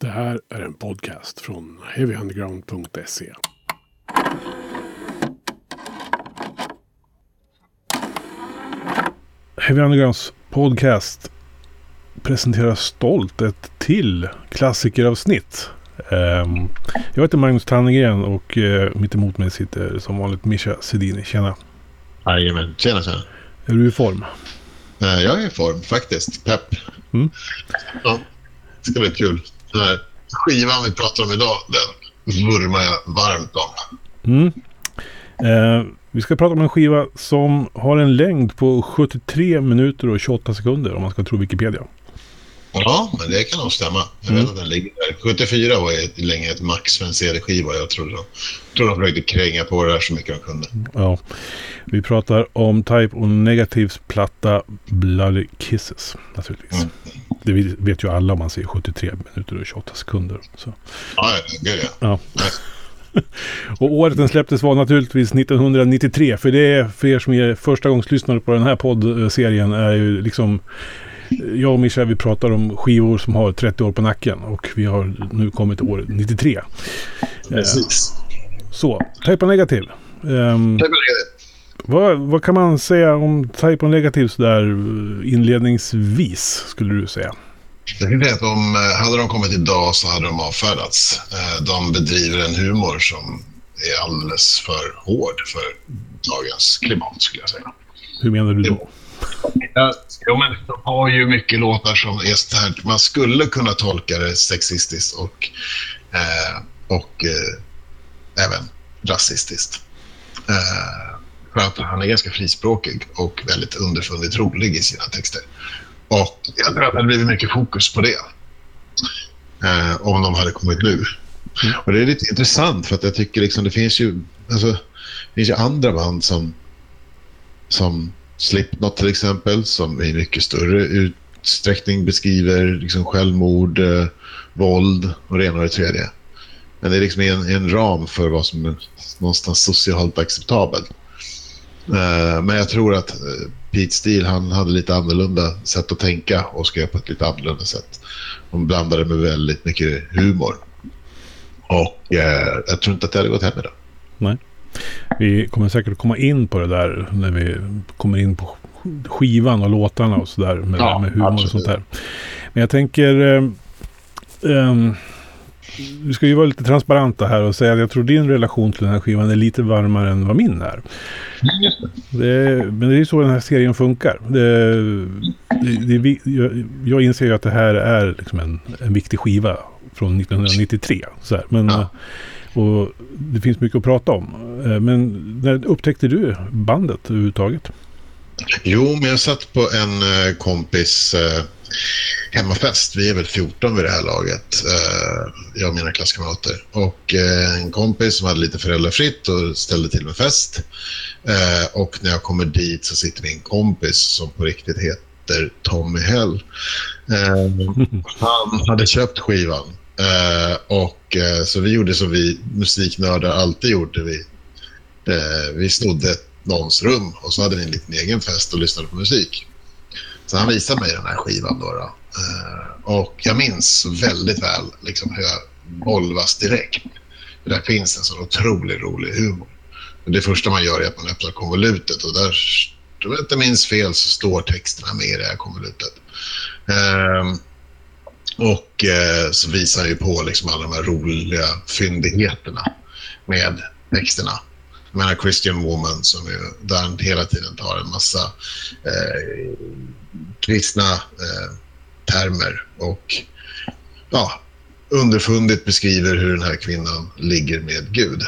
Det här är en podcast från heavyunderground.se. Heavy Undergrounds podcast presenterar stolt ett till klassikeravsnitt. Um, jag heter Magnus Tannegren och uh, mitt emot mig sitter som vanligt Mischa Sedini. Tjena! Jajamän, tjena tjena! Är du i form? Uh, jag är i form faktiskt. Pepp. Mm. Ja, det ska bli kul. Den här skivan vi pratar om idag, den vurmar jag varmt om. Mm. Eh, vi ska prata om en skiva som har en längd på 73 minuter och 28 sekunder om man ska tro Wikipedia. Ja, men det kan nog stämma. Jag vet mm. att den ligger där. 74 var ett, länge ett max för en CD-skiva. Jag tror de, tror de försökte kränga på det där så mycket de kunde. Ja. Vi pratar om Type och Negatives platta Bloody Kisses naturligtvis. Mm. Det vet ju alla om man säger 73 minuter och 28 sekunder. Så. Ja, gud ja. ja. och året den släpptes var naturligtvis 1993. För det är för er som är första gångs lyssnare på den här poddserien är ju liksom jag och Mischa vi pratar om skivor som har 30 år på nacken och vi har nu kommit till år 93. Precis. Eh, så, Type Negative. Um, vad, vad, kan man säga om Type Negative sådär inledningsvis skulle du säga? Jag kan säga att de, eh, hade de kommit idag så hade de avfärdats. Eh, de bedriver en humor som är alldeles för hård för dagens klimat skulle jag säga. Hur menar du då? Ja, jo, men de har ju mycket låtar som är så här, man skulle kunna tolka det sexistiskt och, eh, och eh, även rasistiskt. Eh, för att han är ganska frispråkig och väldigt underfundigt rolig i sina texter. Och jag tror att det hade blivit mycket fokus på det. Eh, om de hade kommit nu. Mm. Och det är lite intressant för att jag tycker liksom det finns ju, alltså, det finns ju andra band som, som Slipknot till exempel, som i mycket större utsträckning beskriver liksom självmord, eh, våld och det ena och det tredje. Men det är liksom en, en ram för vad som är någonstans socialt acceptabelt. Eh, men jag tror att eh, Pete Steele han hade lite annorlunda sätt att tänka och skrev på ett lite annorlunda sätt. De blandade med väldigt mycket humor. Och eh, jag tror inte att det hade gått hem idag. Nej. Vi kommer säkert komma in på det där när vi kommer in på skivan och låtarna och sådär med, ja, med humor absolut. och sånt där. Men jag tänker... Eh, eh, vi ska ju vara lite transparenta här och säga att jag tror din relation till den här skivan är lite varmare än vad min är. Det, men det är ju så den här serien funkar. Det, det, det, jag, inser ju att det här är liksom en, en viktig skiva från 1993. Så här. Men, ja. Och det finns mycket att prata om. Eh, men när upptäckte du bandet överhuvudtaget? Jo, men jag satt på en eh, kompis eh, hemmafest. Vi är väl 14 vid det här laget, jag och mina klasskamrater. Och en kompis som hade lite föräldrafritt och ställde till med fest. Och när jag kommer dit så sitter min kompis som på riktigt heter Tommy Hell. Han hade köpt skivan Uh, och uh, Så vi gjorde som vi musiknördar alltid gjorde. Vi, uh, vi snodde någons rum och så hade vi en liten egen fest och lyssnade på musik. Så han visade mig den här skivan. Då, då. och jag minns väldigt väl liksom, hur jag golvas direkt. För där finns en så otroligt rolig humor. Men det första man gör är att man öppnar konvolutet och där, om jag inte minns fel, så står texterna med i det här konvolutet. Och eh, så visar han ju på liksom alla de här roliga fyndigheterna med texterna. Jag menar Christian Woman som ju, där han hela tiden tar en massa eh, kristna eh, termer och ja, underfundigt beskriver hur den här kvinnan ligger med Gud.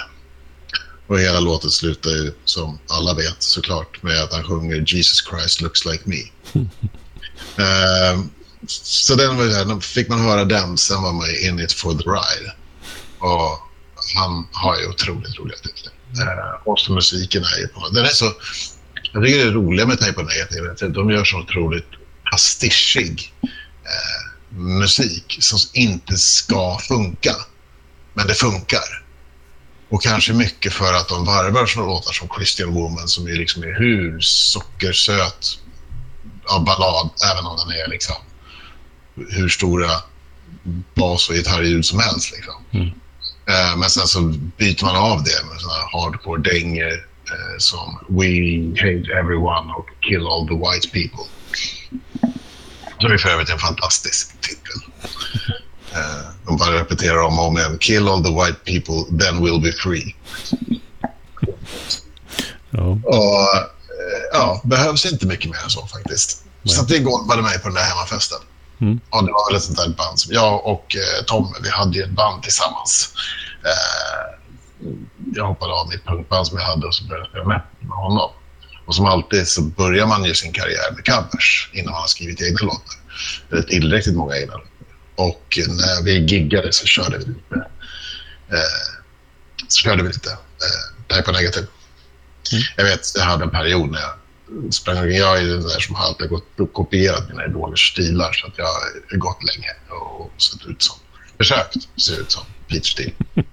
Och hela låten slutar ju, som alla vet såklart, med att han sjunger Jesus Christ looks like me. uh, så den var där, fick man höra den, sen var man in it for the ride. Och han har ju otroligt roliga texter. Uh, eh, och så musiken är ju på... Den är så... Jag tycker det är roliga med Type of Negative, de gör så otroligt pastischig eh, musik som inte ska funka. Men det funkar. Och kanske mycket för att de varvar såna låtar som Christian Woman som är, liksom är hur sockersöt av ballad, även om den är liksom hur stora bas och gitarrljud som helst. Liksom. Mm. Uh, men sen så byter man av det med såna hardcore-dängor uh, som We hate everyone och Kill all the white people. Som är för övrigt en fantastisk titel. Uh, de bara repeterar om och om igen. Kill all the white people, then we'll be free. Ja. Och, eh, ja, behövs inte mycket mer än så faktiskt. Så det golvade mig på den där hemmafesten. Mm. Och det var väl ett sånt där band som jag och eh, Tom, vi hade ju ett band tillsammans. Eh, jag hoppade av mitt punkband som jag hade och så började jag spela med, med honom. Och som alltid så börjar man ju sin karriär med covers innan man har skrivit egna låtar. Eller tillräckligt många egna låtar. Och när vi giggade så körde vi lite, eh, så körde vi lite eh, Type of Negative. Mm. Jag vet, jag hade en period när jag sprang Jag är den där som alltid gått kopierat mina idolers stilar så att jag har gått länge och sett ut som, försökt se ut som Pete Steele.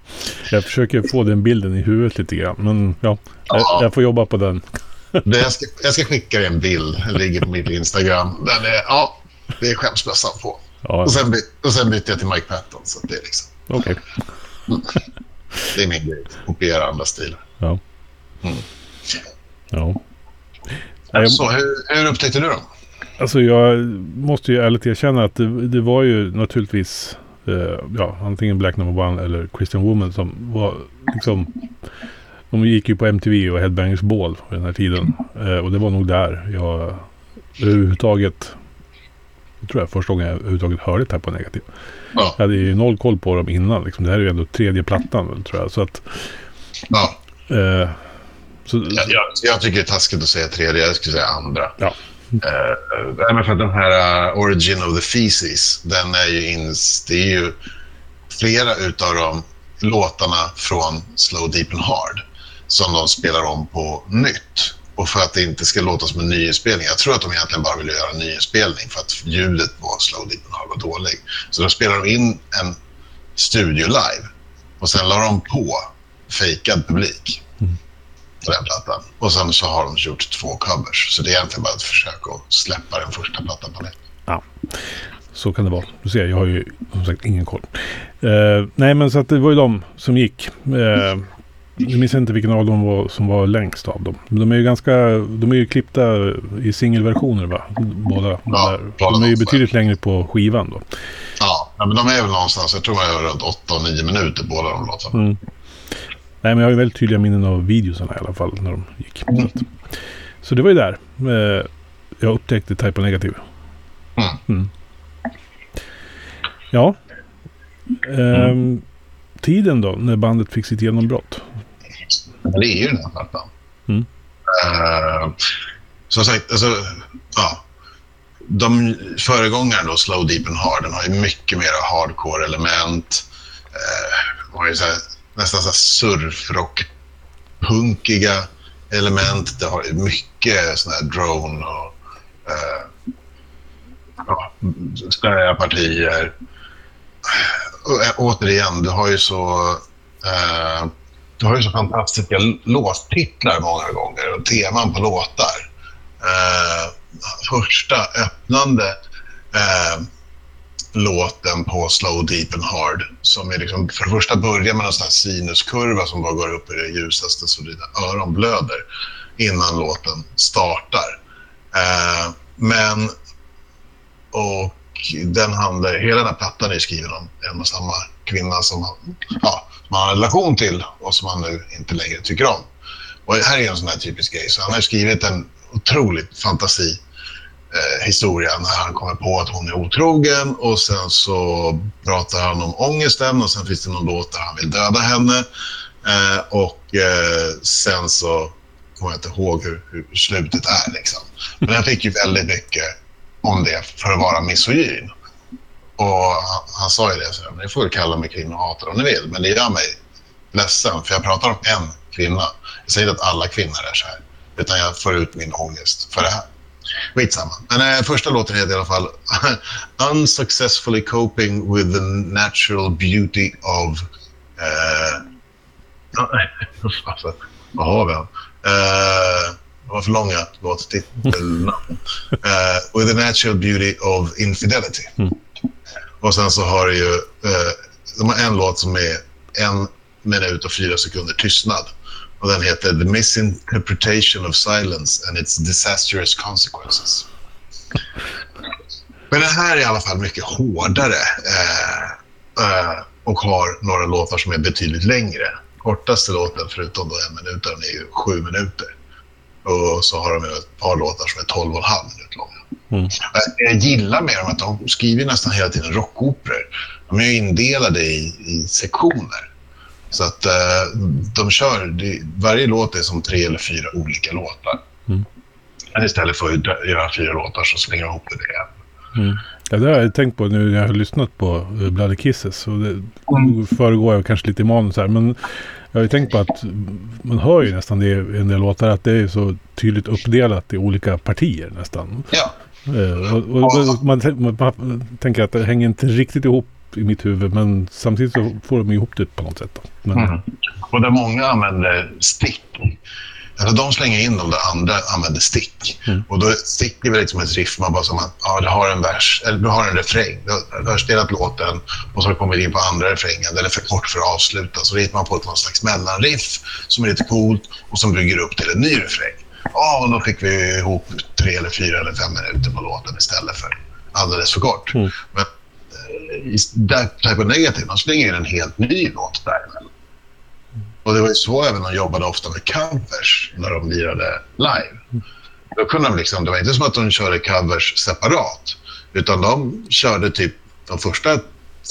jag försöker få den bilden i huvudet lite grann, men ja, ja. Jag, jag får jobba på den. det jag, ska, jag ska skicka dig en bild, den ligger på mitt Instagram. Den är, ja, det är skämsbössan på. Ja. Och, sen, och sen bytte jag till Mike Patton. Så det är liksom... Okej. Okay. det är min grej. Kopiera andra stilar. Ja. Mm. Ja. Så, hur, hur upptäckte du dem? Alltså jag måste ju ärligt erkänna att det, det var ju naturligtvis eh, ja, antingen Black Number One eller Christian Woman som var liksom de gick ju på MTV och Headbangers Ball på den här tiden. Eh, och det var nog där jag överhuvudtaget det tror jag första gången jag överhuvudtaget hörde Type Negativ. Ja. Jag hade ju noll koll på dem innan. Liksom. Det här är ju ändå tredje plattan tror jag. Så att... Ja. Eh, så, jag, jag, jag, tycker det är taskigt att säga tredje. Jag skulle säga andra. Ja. Uh, för den här uh, Origin of the Feces, den är ju, ins, det är ju flera utav de låtarna från Slow Deep and Hard som de spelar om på nytt. Och för att det inte ska låta som en nyinspelning. Jag tror att de egentligen bara ville göra en nyinspelning för att ljudet på Slow Deep and Hard var dålig. Så då spelade de in en studio live och sen la de på fejkad publik på den plattan. Och sen så har de gjort två covers. Så det är egentligen bara ett försök att släppa den första plattan på nytt. Ja, så kan det vara. Du ser, jag har ju som sagt ingen koll. Uh, nej, men så att det var ju de som gick. Uh, jag minns inte vilken av dem var, som var längst av dem. De är ju ganska, de är ju klippta i singelversioner va? Båda. Ja, de är ju betydligt längre på skivan då. Ja, men de är väl någonstans, jag tror man är runt 8-9 minuter båda de låtarna. Mm. Nej, men jag har ju väldigt tydliga minnen av videosarna i alla fall när de gick. Mm. Så, så, det var ju där eh, jag upptäckte Type Negativ. Mm. mm. Ja. Eh, tiden då, när bandet fick sitt genombrott? Det är ju den här plattan. Mm. Uh, som sagt, alltså, ja. De föregångarna då, Slow Deep and Hard, den har ju mycket mer hardcore-element. Uh, så här, nästan så surfrock-punkiga element. Det har mycket sån här drone och eh, ja, störiga partier. Och, eh, återigen, du har ju så... Eh, du har ju så fantastiska låttitlar många gånger och teman på låtar. Eh, första öppnande eh, låten på Slow Deep and Hard. Som är liksom, för det första börjar med en sån här sinuskurva som bara går upp i det ljusaste så dina öron blöder innan låten startar. Eh, men, och den handlar, hela den här plattan är skriven om en och samma kvinna som, ja, som han har en relation till och som han nu inte längre tycker om. Och här är en sån här typisk grej. Så han har skrivit en otroligt fantasi eh, historia när han kommer på att hon är otrogen och sen så pratar han om ångesten och sen finns det någon låt där han vill döda henne. Eh, och eh, sen så kommer jag inte ihåg hur, hur slutet är. Liksom. Men jag fick ju väldigt mycket om det för att vara misogyn. Och han, han sa ju det, så ni får kalla mig kvinnohatare om ni vill, men det gör mig ledsen, för jag pratar om en kvinna. Jag säger inte att alla kvinnor är så här, utan jag får ut min ångest för det här. Skitsamma. Men äh, första låten heter i alla fall Unsuccessfully coping with the natural beauty of... Uh, vad har vi? Uh, det var för långa låttitlarna. uh, with the natural beauty of infidelity. Mm. Och sen så har det ju... Eh, de har en låt som är en minut och fyra sekunder tystnad. Och den heter The Misinterpretation of Silence and its Disastrous Consequences. Men den här är i alla fall mycket hårdare eh, eh, och har några låtar som är betydligt längre. Kortaste låten, förutom då en minut, den är ju sju minuter. Och så har de ett par låtar som är tolv och en halv minut långa. Mm. Jag gillar med dem att de skriver nästan hela tiden rockoperor. De är indelade i, i sektioner. Så att uh, de kör, det, varje låt är som tre eller fyra olika låtar. Mm. Men istället för att göra fyra låtar så slänger de ihop det en. Mm. Ja, det har jag tänkt på nu när jag har lyssnat på uh, Bloody Kisses. Och det mm. föregår jag kanske lite i manus här. Men jag har ju tänkt på att man hör ju nästan det i en del låtar att det är så tydligt uppdelat i olika partier nästan. Ja. Uh, och, och, man, man, man, tänker att det hänger inte riktigt ihop i mitt huvud. Men samtidigt så får de ihop det på något sätt. Men... Mm. Och där många använder stick. Alltså de slänger in dem där andra använder stick. Mm. Och då stick väl liksom ett riff. Man bara som att ja, du har en vers, eller du har en refräng. Du har spelat låten och så har du kommit in på andra refrängen. Den är för kort för att avsluta. Så ritar man på ett någon slags mellanriff som är lite coolt och som bygger upp till en ny refräng. Ja, och då fick vi ihop tre eller fyra eller fem minuter på låten istället för alldeles för kort. Mm. Men i That Type of Negative, de slänger in en helt ny låt där. Och det var ju så även de jobbade ofta med covers när de lirade live. Då kunde de liksom, det var inte som att de körde covers separat, utan de körde typ de första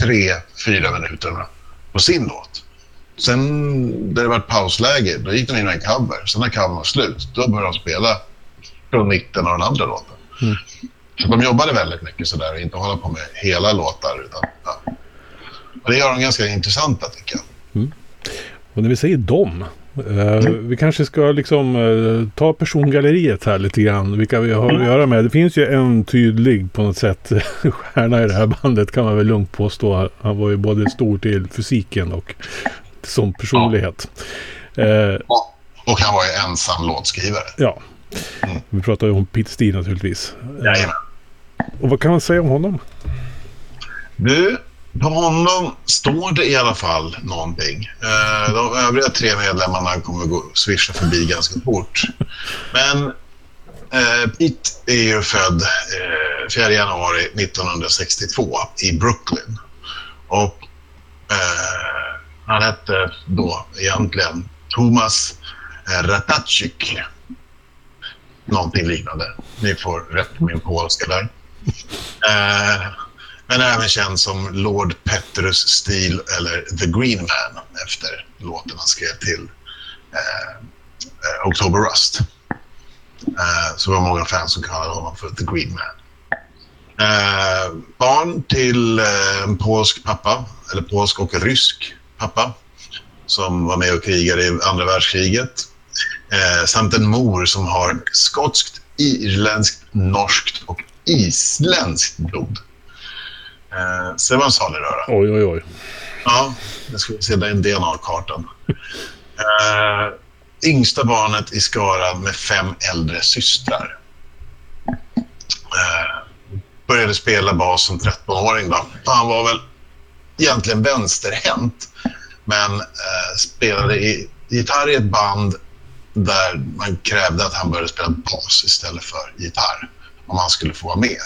tre, fyra minuterna på sin låt. Sen när det var ett pausläge, då gick de in med en cover. Sen när covern var slut, då började de spela från mitten av den andra låten. Mm. Så de jobbade väldigt mycket sådär och inte hålla på med hela låtar. Utan, ja. Och det gör dem ganska intressanta tycker jag. Mm. Och när vi säger dem, Uh, mm. Vi kanske ska liksom uh, ta persongalleriet här lite grann. Vilka vi har att göra med. Det finns ju en tydlig på något sätt stjärna i det här bandet kan man väl lugnt påstå. Han var ju både stor till fysiken och som personlighet. Ja. Uh, och han var ju ensam låtskrivare. Ja. Mm. Vi pratar ju om Pete Steele naturligtvis. Jajamän. Och vad kan man säga om honom? Du, på honom står det i alla fall någonting. Eh, de övriga tre medlemmarna kommer gå swisha förbi ganska fort. Men eh, Pete är ju född 4 eh, januari 1962 i Brooklyn. Och han hette då egentligen Thomas Ratatschik. Någonting liknande. Ni får rätt min polska där. Eh, men även känd som Lord Petrus Steel eller The Green Man efter låten han skrev till eh, eh October Rust. Eh, så det var många fans som kallade honom för The Green Man. Eh, barn till eh, en polsk pappa, eller polsk och rysk pappa som var med och krigade i andra världskriget. Eh, samt en mor som har skotskt, irländskt, norskt och isländskt blod. Eh, ser man salig röra? Oj, oj, oj. Ja, det ska vi se den DNA-kartan. Eh, yngsta barnet i skaran med fem äldre systrar. Eh, började spela bas som 13-åring. Då. Han var väl egentligen vänsterhänt, men eh, spelade i, gitarr i ett band där man krävde att han började spela bas istället för gitarr om han skulle få vara med.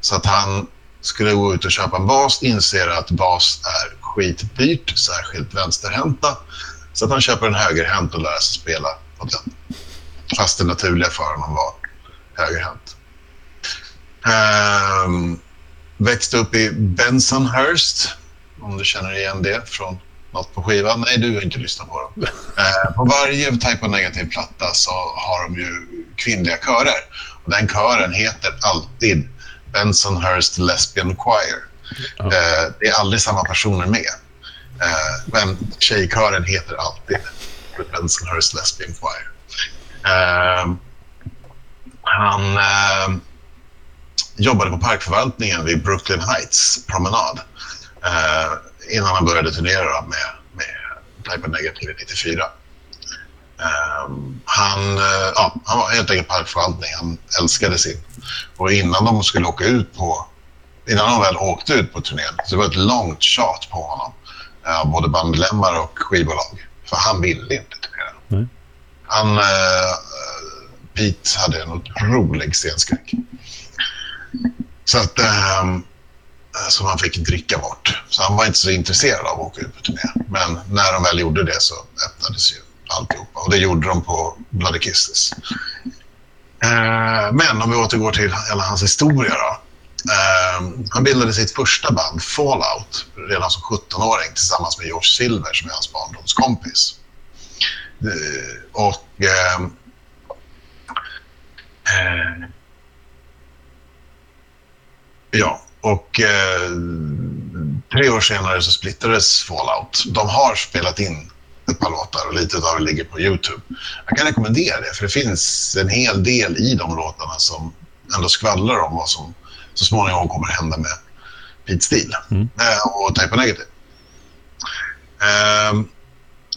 Så att han skulle gå ut och köpa en bas, inser att bas är skitdyrt, särskilt vänsterhänta. Så att han köper en högerhänt och lär sig spela på den. Fast det naturliga för honom var högerhänt. Um, växte upp i Bensonhurst, om du känner igen det från något på skivan. Nej, du har inte lyssnat på dem. Uh, på varje Type of Negative platta så har de ju kvinnliga körer. Den kören heter alltid Bensonhurst Lesbian Choir. Eh, det är aldrig samma personer med. Eh, men tjejkören heter alltid Bensonhurst Lesbian Choir. Eh, han eh, jobbade på parkförvaltningen vid Brooklyn Heights promenad eh, innan han började turnera med, med Type Negative 94. Um, han, uh, ja, han var helt enkelt parkförvaltning. Han älskade sin. Och innan de skulle åka ut på innan han väl åkte ut på turnén. Så det var ett långt tjat på honom. Uh, både bandmedlemmar och skivbolag. För han ville inte turnera. Nej. Han, uh, Pete hade en otrolig scenskräck. Så att... Um, som han fick dricka bort. Så han var inte så intresserad av att åka ut på turné. Men när de väl gjorde det så öppnades ju alltihopa. Och det gjorde de på Bloody Kisses. Eh, men om vi återgår till hela hans historia då. Eh, han bildade sitt första band, Fallout, redan som 17-åring tillsammans med George Silver som är hans barndomskompis. Eh, och... Ja, och eh, tre år senare så splittrades Fallout. De har spelat in ett par låtar och lite av det ligger på Youtube. Jag kan rekommendera det, för det finns en hel del i de låtarna som ändå skvallrar om vad som så småningom kommer hända med Pete Steele mm. eh, och Type of Negative. Eh,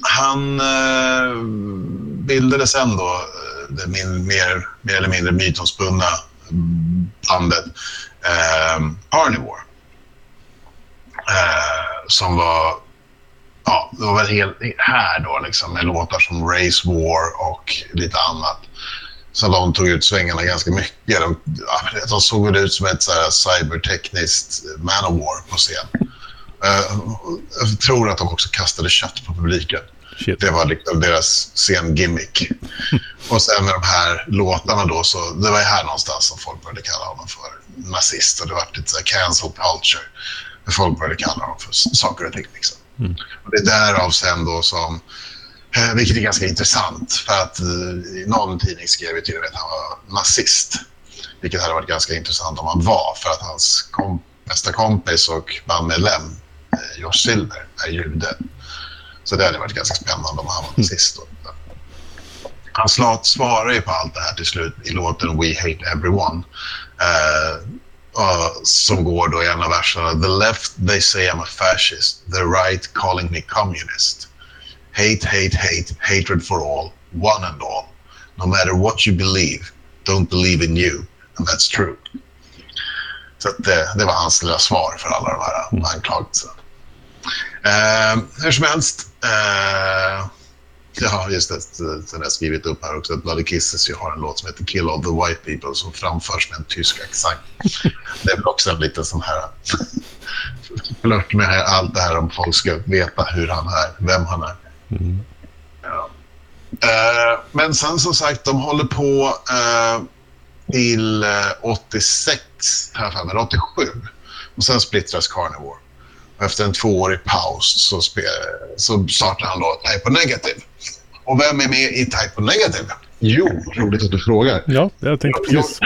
han eh, bildade sen då eh, det min, mer, mer eller mindre mytomspunna bandet eh, Carnivore. Eh, som var, ja, det var väl helt här då liksom med låtar som Race War och lite annat. Så de tog ut svängarna ganska mycket. De, de såg väl ut som ett så cybertekniskt Manowar på scen. Ehm, jag tror att de också kastade kött på publiken. Shit. Det var liksom deras scengimmick. och sen med de här låtarna då, så det var här någonstans som folk började kalla honom för nazist och det var lite så här cancel culture. Folk började kalla honom för saker och ting. Liksom. Mm. Och det är därav sen då som, eh, vilket är ganska intressant, för att eh, någon tidning skrev ju till och med att han var nazist. Vilket hade varit ganska intressant om han var, för att hans kom bästa kompis och bandmedlem, eh, Josh Silver, är jude. Så det hade varit ganska spännande om han var nazist. Då. Han svarar ju på allt det här till slut i låten We Hate Everyone. Uh, uh, som går då i en av verserna. The left they say I'm a fascist. The right calling me communist. Hate, hate, hate, hatred for all, one and all. No matter what you believe, don't believe in you. And that's true. Så det, det, var hans lilla svar för alla de här mm. anklagelserna. Eh, hur som helst. Eh, Ja, just det. Sen har jag skrivit upp här också att Bloody Kisses ju har en låt som heter Kill All The White People som framförs med en tysk accent. Det är väl också en liten sån här flört med allt det här om folk ska veta hur han är, vem han är. Mm. Ja. Eh, men sen som sagt, de håller på eh, till 86, här 87. Och sen splittras Carnivore. Efter en tvåårig paus så, så startar han då Type of Negative. Och vem är med i Type of Negative? Jo, roligt att du frågar. Ja, jag tänkte precis.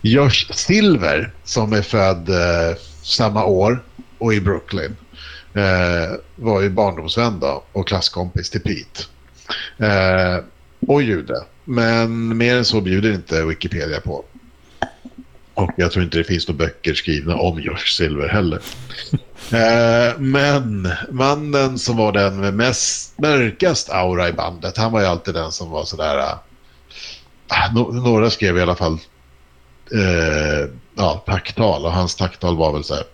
Josh Silver, som är född eh, samma år och i Brooklyn, eh, var ju barndomsvän då, och klasskompis till Pete. Eh, och jude. Men mer än så bjuder inte Wikipedia på. Och jag tror inte det finns några böcker skrivna om Josh Silver heller. eh, men mannen som var den med mest mörkast aura i bandet, han var ju alltid den som var sådär... Eh, ah, no några skrev i alla fall eh, ja, tacktal och hans tacktal var väl så här,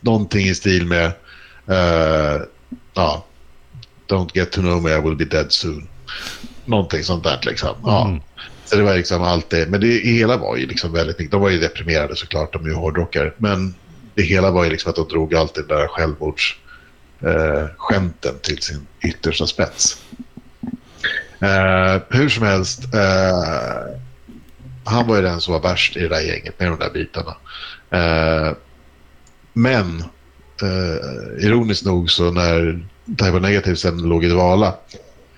någonting i stil med eh, ja, Don't get to know me, I will be dead soon. Någonting sånt där liksom. Ja. Mm. Så det var liksom allt det. Men det hela var ju liksom väldigt mycket. De var ju deprimerade såklart, de är ju hårdrockare. Men det hela var ju liksom att de drog alltid det där självmordsskämten eh, till sin yttersta spets. Eh, hur som helst, eh, han var ju den som var värst i det där gänget med de där bitarna. Eh, men eh, ironiskt nog så när Taiwan Negative sen låg i dvala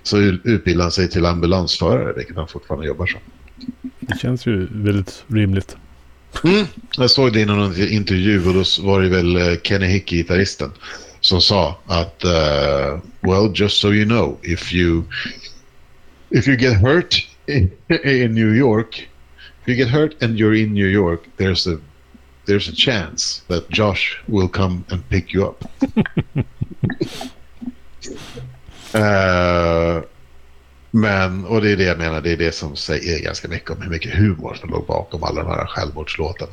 så utbildade han sig till ambulansförare, vilket han fortfarande jobbar som. Det känns ju väldigt rimligt. Mm. Jag såg det i någon intervju och då var det väl eh, Kenny Hickey, gitarristen, som sa att uh, well, just so you know, if you if you get hurt in, in New York, if you get hurt and you're in New York, there's a there's a chance that Josh will come and pick you up. Uh, men, och det är det jag menar, det är det som säger ganska mycket om hur mycket humor som låg bakom alla de här självmordslåtarna.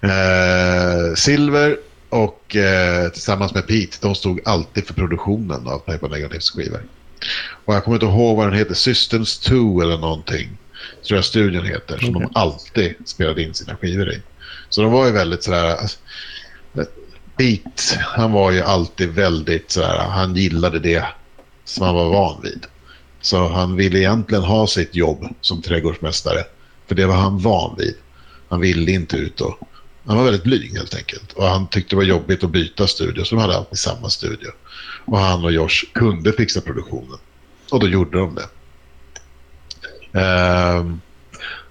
Eh, Silver och eh, tillsammans med Pete, de stod alltid för produktionen av of Negatives skivor. Och jag kommer inte ihåg vad den heter, Systems 2 eller någonting. Tror jag studion heter, som de alltid spelade in sina skivor i. Så de var ju väldigt sådär... Alltså, Pete, han var ju alltid väldigt sådär, han gillade det som han var van vid. Så han ville egentligen ha sitt jobb som trädgårdsmästare. För det var han van vid. Han ville inte ut och... Han var väldigt blyg helt enkelt. Och han tyckte det var jobbigt att byta studio, så de hade alltid samma studio. Och han och Josh kunde fixa produktionen. Och då gjorde de det. Uh,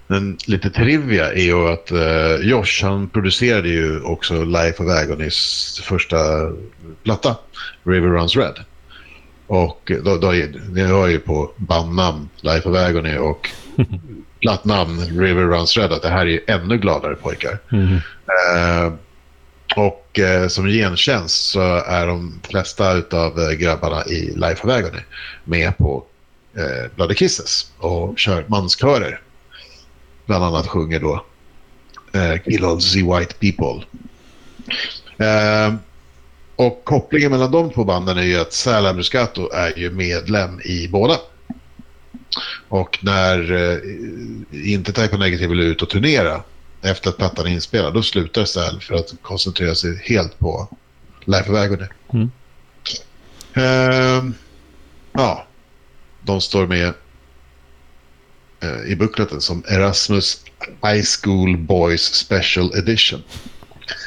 men lite trivia är ju att uh, Josh han producerade ju också Life of Agonys första platta, River Runs Red. Och då, då, ni hör ju på bandnamn Life of Agony och plattnamn River Runs Red att det här är ännu gladare pojkar. Mm. Uh, och uh, som gentjänst så är de flesta av uh, grabbarna i Life of Agony med på uh, Bloody Kisses och kör manskörer. Bland annat sjunger då uh, Kill all the white people. Och kopplingen mellan de två banden är ju att Sal Abuscato är ju medlem i båda. Och när eh, inte Type Negative vill ut och turnera efter att plattan är inspelad, då slutar Sal för att koncentrera sig helt på Life of Agony. Mm. Uh, ja, de står med i bukleten som Erasmus High School Boys Special Edition.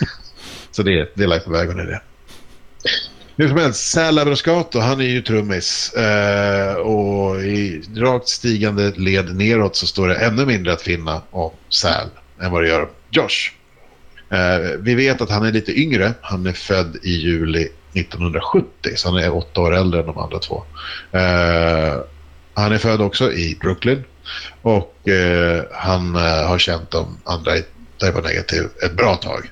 Så det, det är Life of Agony det. Hur som helst, Sal Abrascato, han är ju trummis. Eh, och i rakt stigande led neråt så står det ännu mindre att finna om Sal än vad det gör om Josh. Eh, vi vet att han är lite yngre. Han är född i juli 1970, så han är åtta år äldre än de andra två. Eh, han är född också i Brooklyn och eh, han eh, har känt de andra i Type Negative ett bra tag.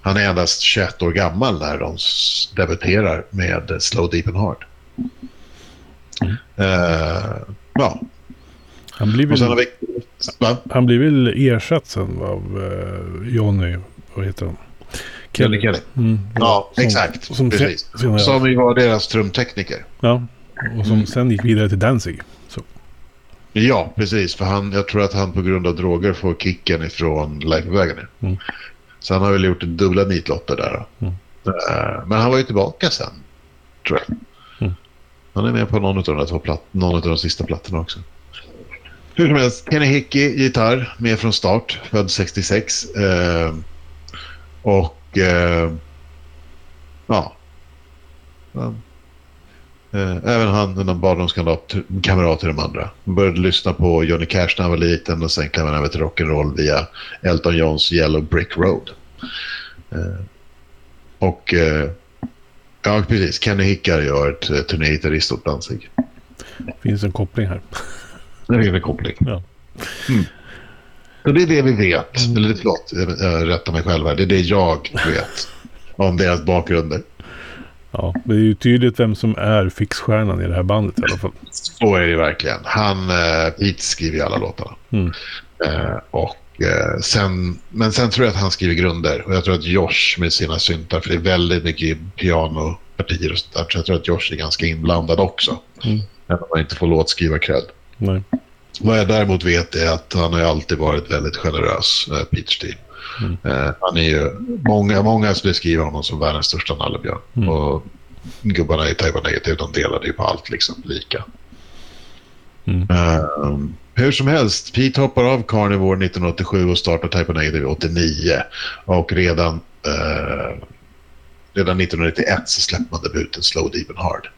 Han är endast 21 år gammal när de debuterar med Slow Deep and Hard. Mm. Uh, ja. Han blir väl, vi, han blir väl ersatt sen av uh, Johnny, vad heter han? Kelly. Kelly. Mm, ja, som, exakt. Som, Precis. Sen, som ju var deras trumtekniker. Ja, och som sen gick vidare till Danzig. Ja, precis. För han, jag tror att han på grund av droger får kicken ifrån Life of Agony. Mm. Så han har väl gjort dubbla nitlotter där. Mm. Uh, men han var ju tillbaka sen, tror jag. Mm. Han är med på någon av de, två platt, någon av de sista plattorna också. Hur som helst, Kenny Hickey, gitarr, med från start, född 66. Uh, eh, och uh, ja, Eh, även han, en barndomskamrat till de andra. Han började lyssna på Johnny Cash när han var liten och sen kom han över till rock'n'roll via Elton Johns Yellow Brick Road. Eh, och eh, ja, precis. Kenny Hickar gör ett turnégitarrist åt Danzig. Det finns en koppling här. Det finns en koppling. Ja. Mm. Så det är det vi vet. Eller förlåt, jag rättar mig själv här. Det är det jag vet om deras bakgrunder. Ja, det är ju tydligt vem som är fixstjärnan i det här bandet i alla fall. Så är det verkligen. Han, eh, Pete skriver ju alla låtarna. Mm. Eh, och, eh, sen, men sen tror jag att han skriver grunder. Och jag tror att Josh med sina syntar, för det är väldigt mycket pianopartier och sånt där. Så jag tror att Josh är ganska inblandad också. Mm. Även om man inte får låtskriva cred. Nej. Vad jag däremot vet är att han har alltid varit väldigt generös, eh, Peter Steele. Mm. Eh, han är ju, många, många beskriver honom som världens största nallebjörn. Mm. Och gubbarna i Taiwan Negative, de delade ju på allt liksom lika. Mm. Uh, hur som helst, Pete hoppar av Carnivore 1987 och startar of Negative 89. Och redan, uh, redan 1991 så släppte man debuten Slow, Deep Hard.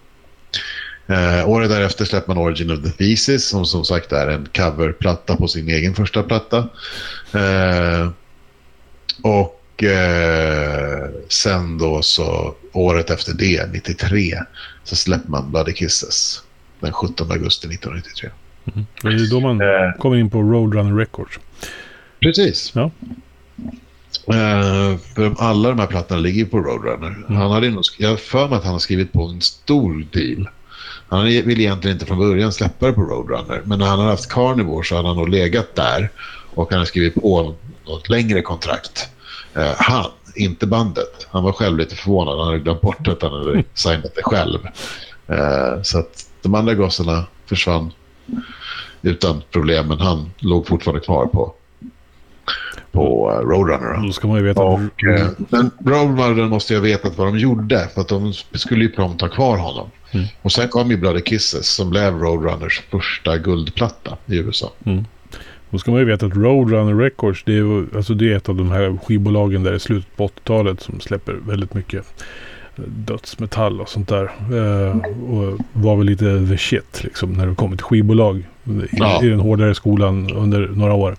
Uh, året därefter släppte man Origin of the Thesis som som sagt är en coverplatta på sin egen första platta. Uh, och eh, sen då så året efter det, 93, så släppte man Bloody Kisses den 17 augusti 1993. Mm. Det är då man eh, kommer in på Roadrunner Records. Precis. Ja. Uh, för alla de här plattorna ligger på Roadrunner. Mm. Han hade nog, jag har för mig att han har skrivit på en stor deal. Han ville egentligen inte från början släppa det på Roadrunner. Men när han har haft Carnivore så hade han nog legat där. Och han har skrivit på något längre kontrakt. Eh, han, inte bandet. Han var själv lite förvånad. Han hade glömt bort att han hade signat det själv. Eh, så att de andra gossarna försvann utan problem. Men han låg fortfarande kvar på, på uh, Roadrunner. Då ska man ju veta. Och, eh, men Roadrunner måste ju ha vetat vad de gjorde. För att de skulle ju prompt ha kvar honom. Mm. Och sen kom ju Bloody Kisses som blev Roadrunners första guldplatta i USA. Mm. Då ska man ju veta att Roadrunner Records det är, alltså det är ett av de här skivbolagen där i slutet på 80-talet som släpper väldigt mycket dödsmetall och sånt där. Eh, och var väl lite the shit liksom när det kommer till skivbolag i, ja. i den hårdare skolan under några år.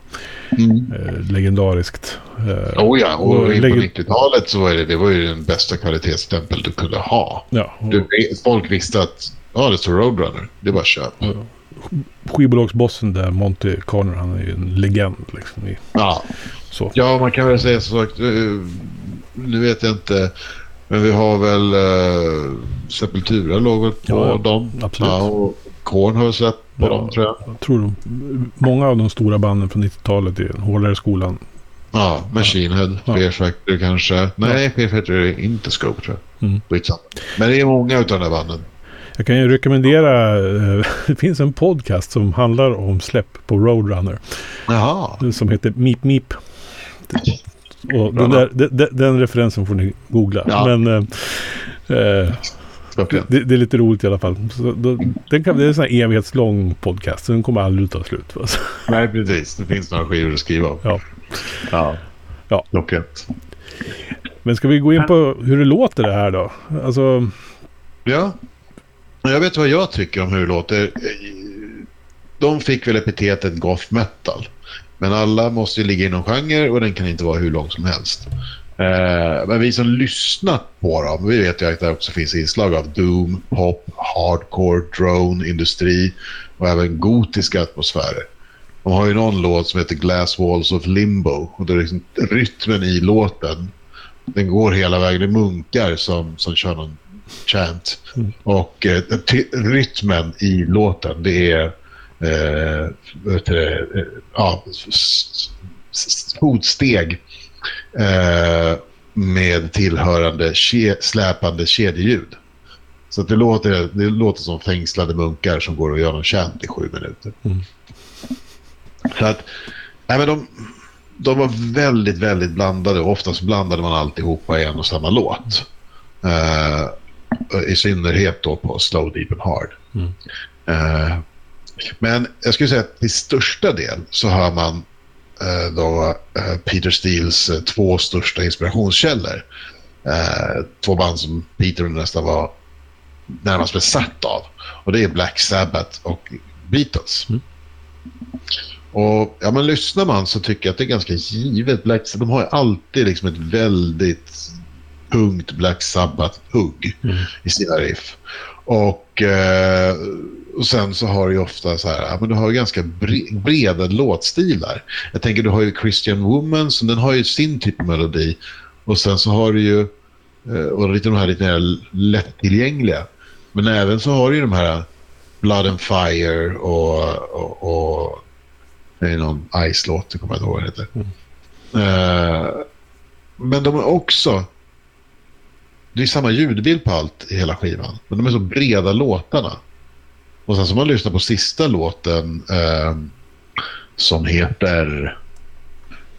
Mm. Eh, legendariskt. Eh, oh ja, och, och leg på 90-talet så var det, det var ju den bästa kvalitetsstämpel du kunde ha. Ja, och, du, folk visste att ja, det står Roadrunner, det var köp. Ja skivbolagsbossen där, Monty Carner, han är ju en legend. Liksom, i, ja. Så. ja, man kan väl säga så sagt. Eh, nu vet jag inte. Men vi har väl uh, Sepultura låg på ja, dem. Absolut. Ja, och Korn har vi sett på ja, dem tror jag. jag tror de, många av de stora banden från 90-talet i den hårdare skolan. Ja, Machine Head, ja. Fear Factory kanske. Nej, ja. Fear Factory är inte Scope tror jag. Mm. Men det är många av de där banden. Jag kan ju rekommendera, eh, det finns en podcast som handlar om släpp på Roadrunner. Jaha. Som heter Meep Meep. Och den, där, den, den, referensen får ni googla. Ja. Men eh, eh det, det, är lite roligt i alla fall. Då, den kan, det är en sån här evighetslång podcast. Så den kommer aldrig ta slut. Alltså. Nej, precis. Det finns några skivor att skriva om. Ja. Ja. ja. Klockrent. Men ska vi gå in på hur det låter det här då? Alltså... Ja. Jag vet vad jag tycker om hur det låter. De fick väl epitetet goth metal. Men alla måste ju ligga inom genre och den kan inte vara hur lång som helst. Eh, men vi som lyssnat på dem, vi vet ju att det också finns inslag av doom, pop, hardcore, drone, industri och även gotiska atmosfärer. De har ju någon låt som heter Glass Walls of Limbo och det är liksom rytmen i låten. Den går hela vägen. Det är munkar som, som kör någon chant. Mm. Och eh, rytmen i låten det är eh, vet du, eh, ja, fotsteg eh, med tillhörande ke släpande kedjeljud. Så det, låter, det låter som fängslade munkar som går och gör någon chant i sju minuter. Mm. Så att, nej men de, de var väldigt, väldigt blandade. Oftast blandade man alltihopa i en och samma låt. Uh, i synnerhet då på Slow, Deep and Hard. Mm. Uh, men jag skulle säga att till största del så hör man uh, då uh, Peter Steels två största inspirationskällor. två band som Peter nästan var närmast besatt av. Och det är Black Sabbath och Beatles. Mm. Och ja, men lyssnar man så tycker jag att det är ganska givet. Black Sabbath, de har ju alltid liksom ett väldigt punkt Black Sabbath-hugg mm. i sina riff. Och, eh, och sen så har du ofta så här, men du har ganska bre breda låtstilar. Jag tänker du har ju Christian Woman, så den har ju sin typ av melodi. Och sen så har du ju, eh, och lite de här lite mer lättillgängliga. Men även så har du ju de här Blood and Fire och, och, och det är någon Ice-låt, det kommer jag inte ihåg vad det heter. Mm. Uh, men de är också det är samma ljudbild på allt i hela skivan. Men de är så breda låtarna. Och sen så man lyssnar på sista låten eh, som heter...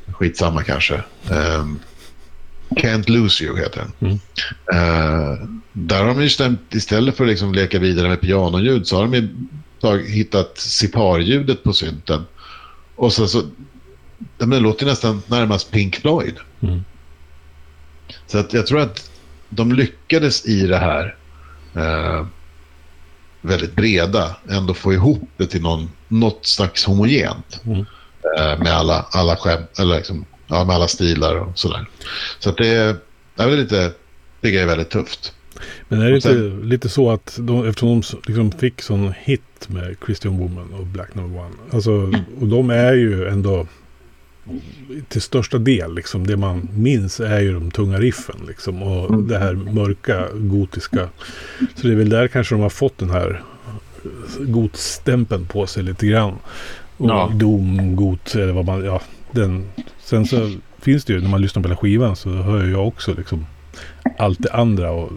Skitsamma kanske. Eh, Can't Lose You heter den. Mm. Eh, där har de ju stämt, istället för att liksom leka vidare med pianoljud så har de ju tag, hittat siparljudet på synten. Och sen så... Det låter nästan närmast Pink Floyd. Mm. Så att jag tror att de lyckades i det här eh, väldigt breda ändå få ihop det till någon, något slags homogent. Mm. Eh, med alla, alla skämt, eller liksom, ja, med alla stilar och sådär. Så att det, det är lite, det är väldigt tufft. Men är det inte sen, lite så att de, eftersom de liksom fick sån hit med Christian Woman och Black Number One. Alltså, mm. och de är ju ändå till största del, liksom, det man minns är ju de tunga riffen. Liksom, och mm. det här mörka, gotiska. Så det är väl där kanske de har fått den här gotstämpeln på sig lite grann. Och ja. dom, got, eller vad man, ja. Den, sen så finns finns det ju, när man lyssnar på hela skivan så hör jag också liksom allt det andra. Och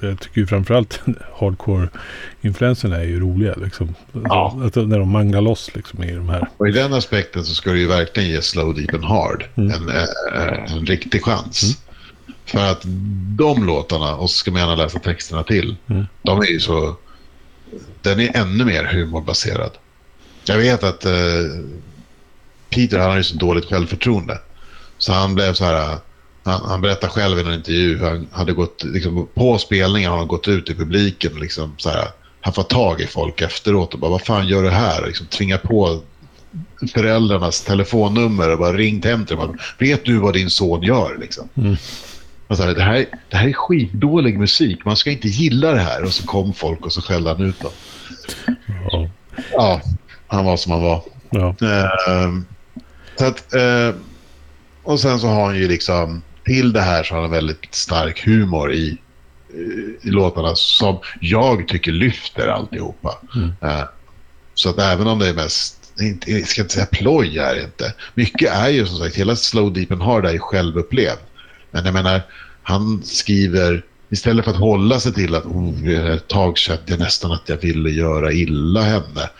jag tycker ju framförallt hardcore-influenserna är ju roliga. Liksom. Ja. Att, när de manglar loss liksom, i de här. Och i den aspekten så ska du ju verkligen ge Slow Deep and Hard mm. en, äh, en riktig chans. Mm. För att de låtarna, och så ska man gärna läsa texterna till, mm. de är ju så... Den är ännu mer humorbaserad. Jag vet att uh, Peter han har ju så dåligt självförtroende. Så han blev så här... Han, han berättar själv i en intervju hur han hade gått... Liksom, på spelningen har han gått ut i publiken och liksom så här... Han får tag i folk efteråt och bara vad fan gör du här? Liksom, tvinga på föräldrarnas telefonnummer och bara ringt hem till dem. Vet du vad din son gör? Liksom. Mm. Och så här, det, här, det här är skitdålig musik. Man ska inte gilla det här. Och så kom folk och så skällde han ut dem. Ja. ja, han var som han var. Ja. Uh, så att, uh, och sen så har han ju liksom, till det här så har han väldigt stark humor i, i låtarna som jag tycker lyfter alltihopa. Mm. Uh, så att även om det är mest jag ska inte säga ploj är det inte. Mycket är ju som sagt, hela Slow Deep and Hard är ju självupplevd. Men jag menar, han skriver istället för att hålla sig till att oh, ett tag kände jag nästan att jag ville göra illa henne.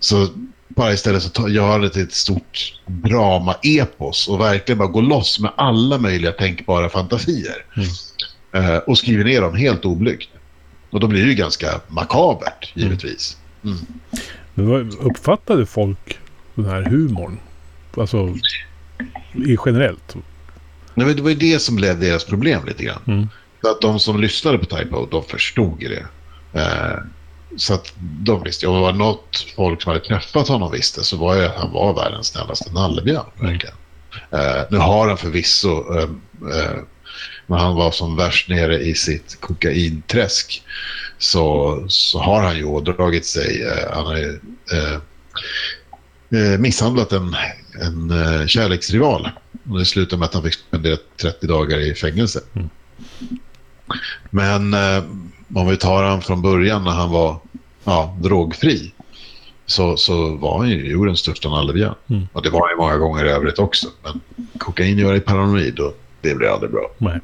Så bara istället så gör han det till ett stort drama-epos och verkligen bara gå loss med alla möjliga tänkbara fantasier. Mm. Uh, och skriver ner dem helt oblygt. Och då blir det ju ganska makabert, givetvis. Mm. Men vad uppfattade folk den här humorn? Alltså, i generellt? Nej, det var ju det som blev deras problem lite grann. Mm. Så att de som lyssnade på Typo, de förstod det. Eh, så att de visste, om det var något folk som hade träffat honom visste så var det att han var världens snällaste nallebjörn. Verkligen. Uh, nu har han förvisso, eh, eh, uh, uh, när han var som värst nere i sitt kokainträsk så, så har han ju ådragit sig, han har ju misshandlat en, en kärleksrival och det slutade med att han fick spendera 30 dagar i fängelse. Mm. Men eh, om vi tar han från början när han var ja, drogfri så, så var han ju jordens största nallebjörn. Mm. Och det var han ju många gånger i övrigt också. Men kokain gör dig paranoid och det blir aldrig bra. Nej.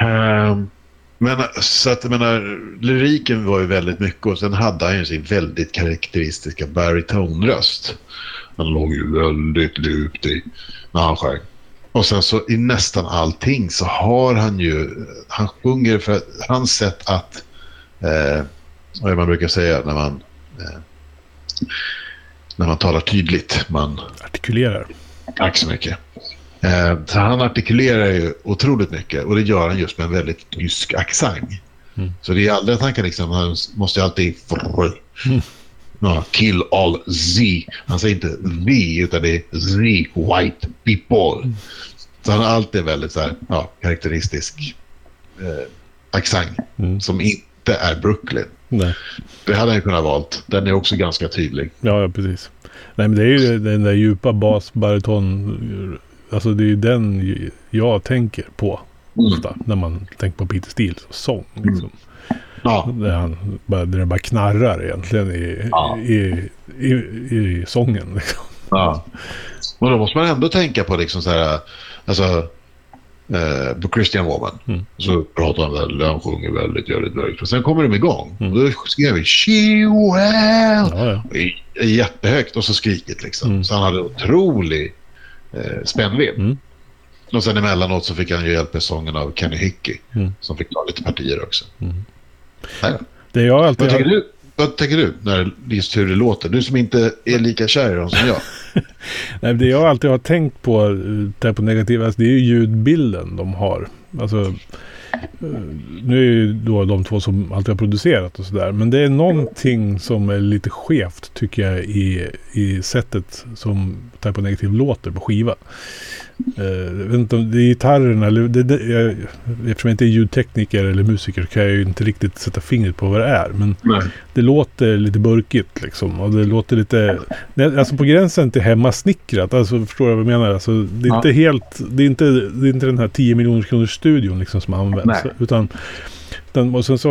Um, men så att jag menar, lyriken var ju väldigt mycket och sen hade han ju sin väldigt karaktäristiska baritonröst. Han låg ju väldigt djupt i när han sjöng. Och sen så i nästan allting så har han ju, han sjunger för hans sätt att, eh, vad man brukar säga när man, eh, när man talar tydligt. Man artikulerar. Tack så mycket. Eh, så han artikulerar ju otroligt mycket och det gör han just med en väldigt tysk accent. Mm. Så det är aldrig att han kan liksom, han måste alltid... Mm. No, kill all Z. Han säger inte vi, utan det är Z, white people. Mm. Så han har alltid väldigt så här, ja, karaktäristisk eh, accent mm. som inte är Brooklyn. Nej. Det hade ju kunnat valt. Den är också ganska tydlig. Ja, ja precis. Nej, men det är ju den där djupa bas, bariton. Alltså det är ju den jag tänker på mm. ofta. När man tänker på Peter Steels sång. Liksom. Mm. Ja. Där, han bara, där det bara knarrar egentligen i, ja. i, i, i, sången. Liksom. Ja. Och då måste man ändå tänka på liksom så här, alltså, eh, på Christian Woman. Mm. Så pratar han väldigt, han sjunger väldigt, väldigt mörkt. Sen kommer de igång. Mm. Och då skrev vi She well. Ja, ja. Jättehögt och så skriket liksom. Mm. Så han hade otrolig eh, spännvidd. Mm. Och sen emellanåt så fick han ju hjälp med sången av Kenny Hickey. Mm. Som fick ta lite partier också. Mm. Det jag alltid vad, tycker du, vad tänker du när just hur det låter? Du som inte är lika kär i dem som jag. Nej, det jag alltid har tänkt på, där på negativa, alltså det är ju ljudbilden de har. Alltså, eh, nu är ju då de två som alltid har producerat och sådär. Men det är någonting som är lite skevt tycker jag i, i sättet som Type of Negative låter på skiva. Uh, jag vet inte om det är gitarrerna eller... Det, det, jag, eftersom jag inte är ljudtekniker eller musiker kan jag ju inte riktigt sätta fingret på vad det är. Men Nej. det låter lite burkigt liksom. Och det låter lite... Alltså på gränsen till hemmasnickrat. Alltså förstår du vad jag menar? Alltså, det är ja. inte helt... Det är inte, det är inte den här 10 miljoner kronors studion liksom som används. Nej. Utan... Den, och sen så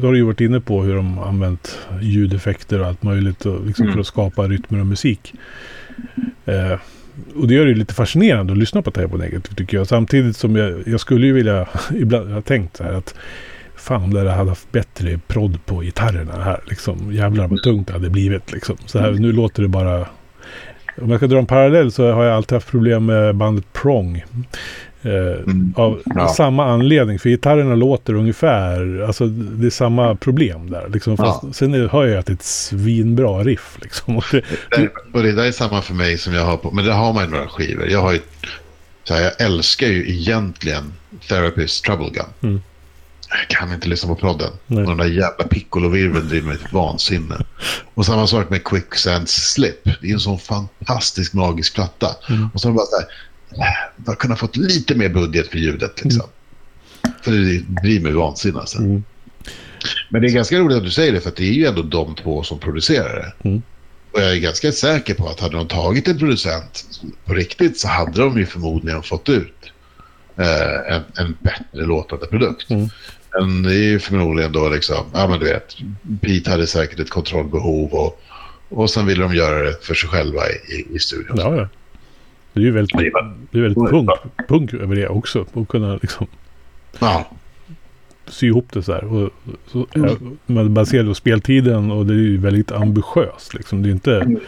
då har du ju varit inne på hur de använt ljudeffekter och allt möjligt och liksom mm. för att skapa rytmer och musik. Eh, och det gör det lite fascinerande att lyssna på Taibo Negative tycker jag. Samtidigt som jag, jag skulle ju vilja, ibland, jag har tänkt så här att fan om det hade haft bättre prodd på gitarrerna här liksom. Jävlar vad tungt det hade blivit liksom. Så här, nu låter det bara... Om jag ska dra en parallell så har jag alltid haft problem med bandet Prong. Eh, mm. Av ja. samma anledning. För gitarrerna låter ungefär, alltså det är samma problem där. Liksom, fast ja. Sen är, hör jag att det är ett svinbra riff. Liksom. Och, det, det, och det där är samma för mig som jag har på, men det har man ju några skivor. Jag har ju, så här, jag älskar ju egentligen Therapist Trouble Gun. Mm. Jag kan inte lyssna på podden. Nej. Den där jävla piccolo-virveln driver mig till vansinne. Och samma sak med Quicksands Slip. Det är en sån fantastisk magisk platta. Mm. Och så bara så här, man har kunnat fått lite mer budget för ljudet. Liksom. Mm. För det blir mig vansinne. Alltså. Mm. Men det är ganska roligt att du säger det, för det är ju ändå de två som producerar det. Mm. Och jag är ganska säker på att hade de tagit en producent på riktigt så hade de ju förmodligen fått ut eh, en, en bättre låtande produkt. Mm. Men det är ju förmodligen då liksom, ja men du vet, Pete hade säkert ett kontrollbehov och, och sen ville de göra det för sig själva i, i studion. Ja, ja. Det är ju väldigt, det är väldigt punk, punk över det också. Att kunna liksom ja. sy ihop det så här. Och, så, mm. Man baserar på speltiden och det är ju väldigt ambitiöst. Liksom. Det är ju inte,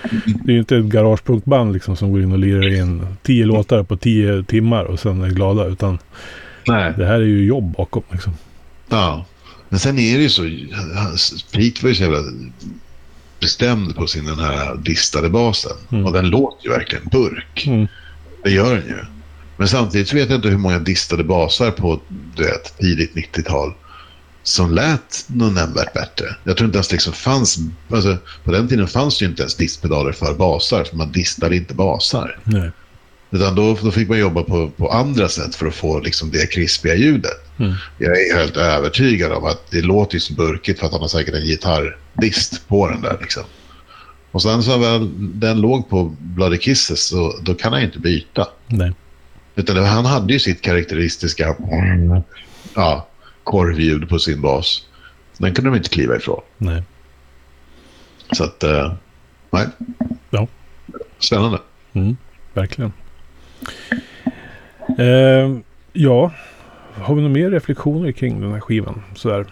det är inte ett garagepunkband liksom, som går in och lirar in tio låtar på tio timmar och sen är glada. Utan Nej. det här är ju jobb bakom. Liksom. Ja, men sen är det ju så. Pete var ju så jävla bestämd på sin den här distade basen. Mm. Och den låter ju verkligen burk. Mm. Det gör den ju. Men samtidigt vet jag inte hur många distade basar på du vet, tidigt 90-tal som lät någon nämnvärt bättre. Jag tror inte ens liksom fanns... Alltså, på den tiden fanns det ju inte ens distpedaler för basar, för man distade inte basar. Nej. Utan då, då fick man jobba på, på andra sätt för att få liksom det krispiga ljudet. Mm. Jag är helt övertygad om att det låter ju så burkigt för att han har säkert en gitarrdist på den där. Liksom. Och sen så väl den låg på Bloody Kisses så då kan han inte byta. Nej. Utan han hade ju sitt karaktäristiska ja, korvljud på sin bas. Den kunde de inte kliva ifrån. Nej. Så att, uh, nej. Ja. Spännande. Mm, verkligen. Uh, ja, har vi några mer reflektioner kring den här skivan? Sådär.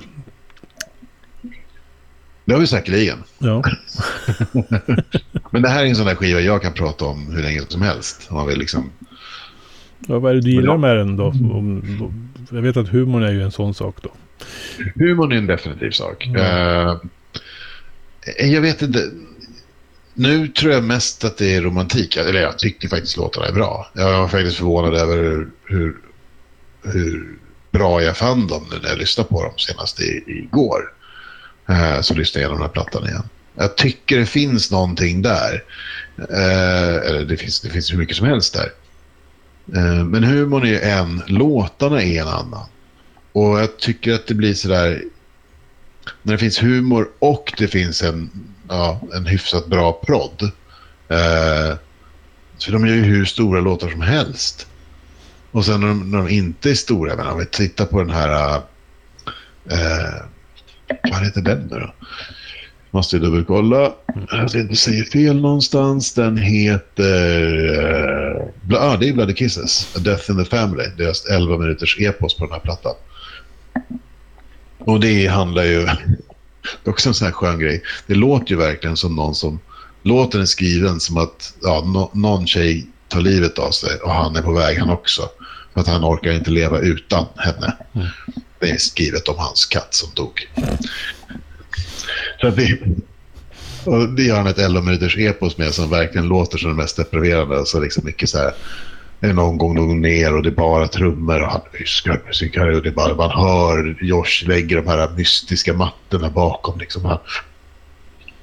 Det har vi säkerligen. Ja. Men det här är en sån där skiva jag kan prata om hur länge som helst. Om man vill liksom... Ja, vad är det du gillar med den då? jag vet att humorn är ju en sån sak då. Humorn är en definitiv sak. Mm. Uh, jag vet inte. Nu tror jag mest att det är romantik. Eller jag tycker faktiskt låtarna är bra. Jag var faktiskt förvånad över hur, hur bra jag fann dem när jag lyssnade på dem senast i, igår. Eh, så lyssnade jag igenom den här plattan igen. Jag tycker det finns någonting där. Eh, eller det finns, det finns hur mycket som helst där. Eh, men humorn är en, låtarna är en annan. Och jag tycker att det blir sådär... När det finns humor och det finns en, ja, en hyfsat bra prodd. Eh, för de gör ju hur stora låtar som helst. Och sen när de, när de inte är stora, men om vi tittar på den här... Eh, vad heter den nu då? Måste jag dubbelkolla. Jag ska inte säga fel någonstans. Den heter... Ja, eh, ah, det är Bloody Kisses. A Death in the Family. Deras 11 minuters epos på den här plattan. Och det handlar ju... Det är också en sån här skön grej. Det låter ju verkligen som någon som... Låten är skriven som att ja, no, någon tjej tar livet av sig och han är på väg han också. För att han orkar inte leva utan henne. Mm. Det är skrivet om hans katt som dog. Så det, och det gör han ett 11 minuters epos med som verkligen låter som det mest deprimerande. Så liksom mycket så här, är någon gång någon ner och det är bara trummor och han viskar. Och det bara, man hör Josh lägger de här mystiska mattorna bakom. Liksom. Han,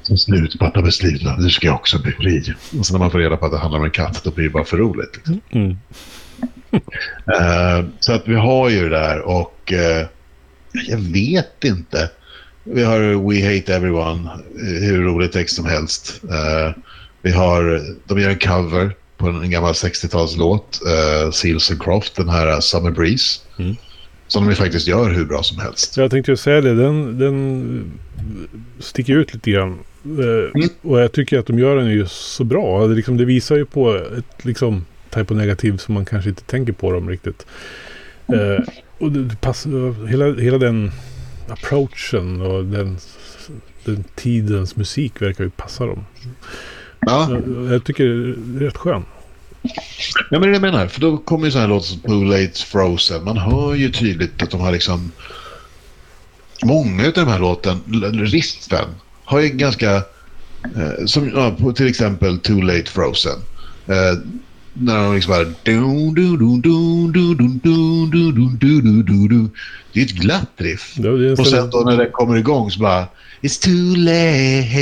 som slut på alla beslutna, nu ska jag också bli fri. Och sen när man får reda på att det handlar om en katt, då blir det bara för roligt. Liksom. Mm. uh, så att vi har ju det där och uh, jag vet inte. Vi har We Hate Everyone, hur rolig text som helst. Uh, vi har, de gör en cover på en gammal 60-talslåt, uh, Seals and Croft, den här Summer Breeze. Mm. Som de faktiskt gör hur bra som helst. Jag tänkte ju säga det, den, den sticker ut lite grann Eh, mm. Och jag tycker att de gör den ju så bra. Det, liksom, det visar ju på ett liksom, type of negativ som man kanske inte tänker på dem riktigt. Eh, och det, passar, hela, hela den approachen och den, den tidens musik verkar ju passa dem. Ja. Jag, jag tycker det är rätt skön. Ja, men det är det jag menar. För då kommer ju så här låtar som Too Late Frozen. Man hör ju tydligt att de har liksom... Många av de här låten, riffen, har ju ganska... Eh, som ja, till exempel Too Late Frozen. Eh, när de liksom bara... Det är ett glatt riff. Och sen då när det kommer igång så bara... It's too late.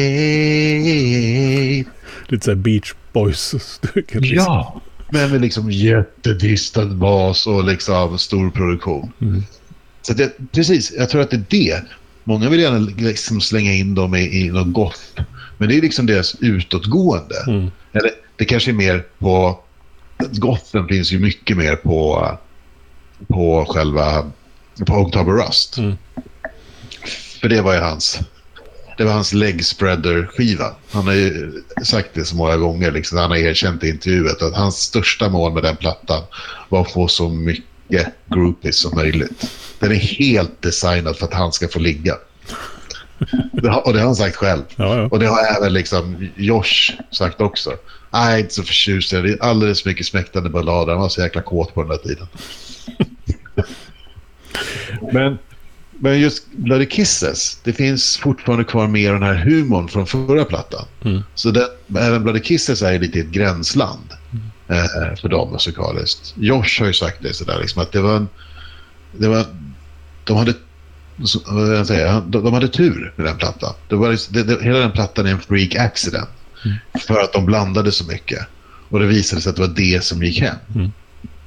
Lite såhär Beach boys Ja, men med liksom jättedistad bas och liksom stor produktion. Mm. Så det, precis, jag tror att det är det. Många vill gärna liksom slänga in dem i, i något gott. Men det är liksom deras utåtgående. Mm. Eller det kanske är mer på... Gotten finns ju mycket mer på, på själva... På October Rust. Mm. För det var ju hans det var hans leg spreader-skiva. Han har ju sagt det så många gånger. Liksom, han har erkänt i intervjuet att hans största mål med den plattan var att få så mycket groupies som möjligt. Den är helt designad för att han ska få ligga. och det har han sagt själv. Ja, ja. Och det har även liksom Josh sagt också. Jag är inte så förtjust. Det är alldeles för mycket smäktande ballader. Han var så jäkla kåt på den där tiden. Men men just Bloody Kisses, det finns fortfarande kvar mer den här humorn från förra plattan. Mm. Så det, även Bloody Kisses är lite ett gränsland mm. eh, för dem musikaliskt. Josh har ju sagt det sådär, liksom, att det var, en, det var... De hade vad jag säga, de, de hade tur med den plattan. Det var, det, det, hela den plattan är en freak accident. Mm. För att de blandade så mycket. Och det visade sig att det var det som gick hem. Mm.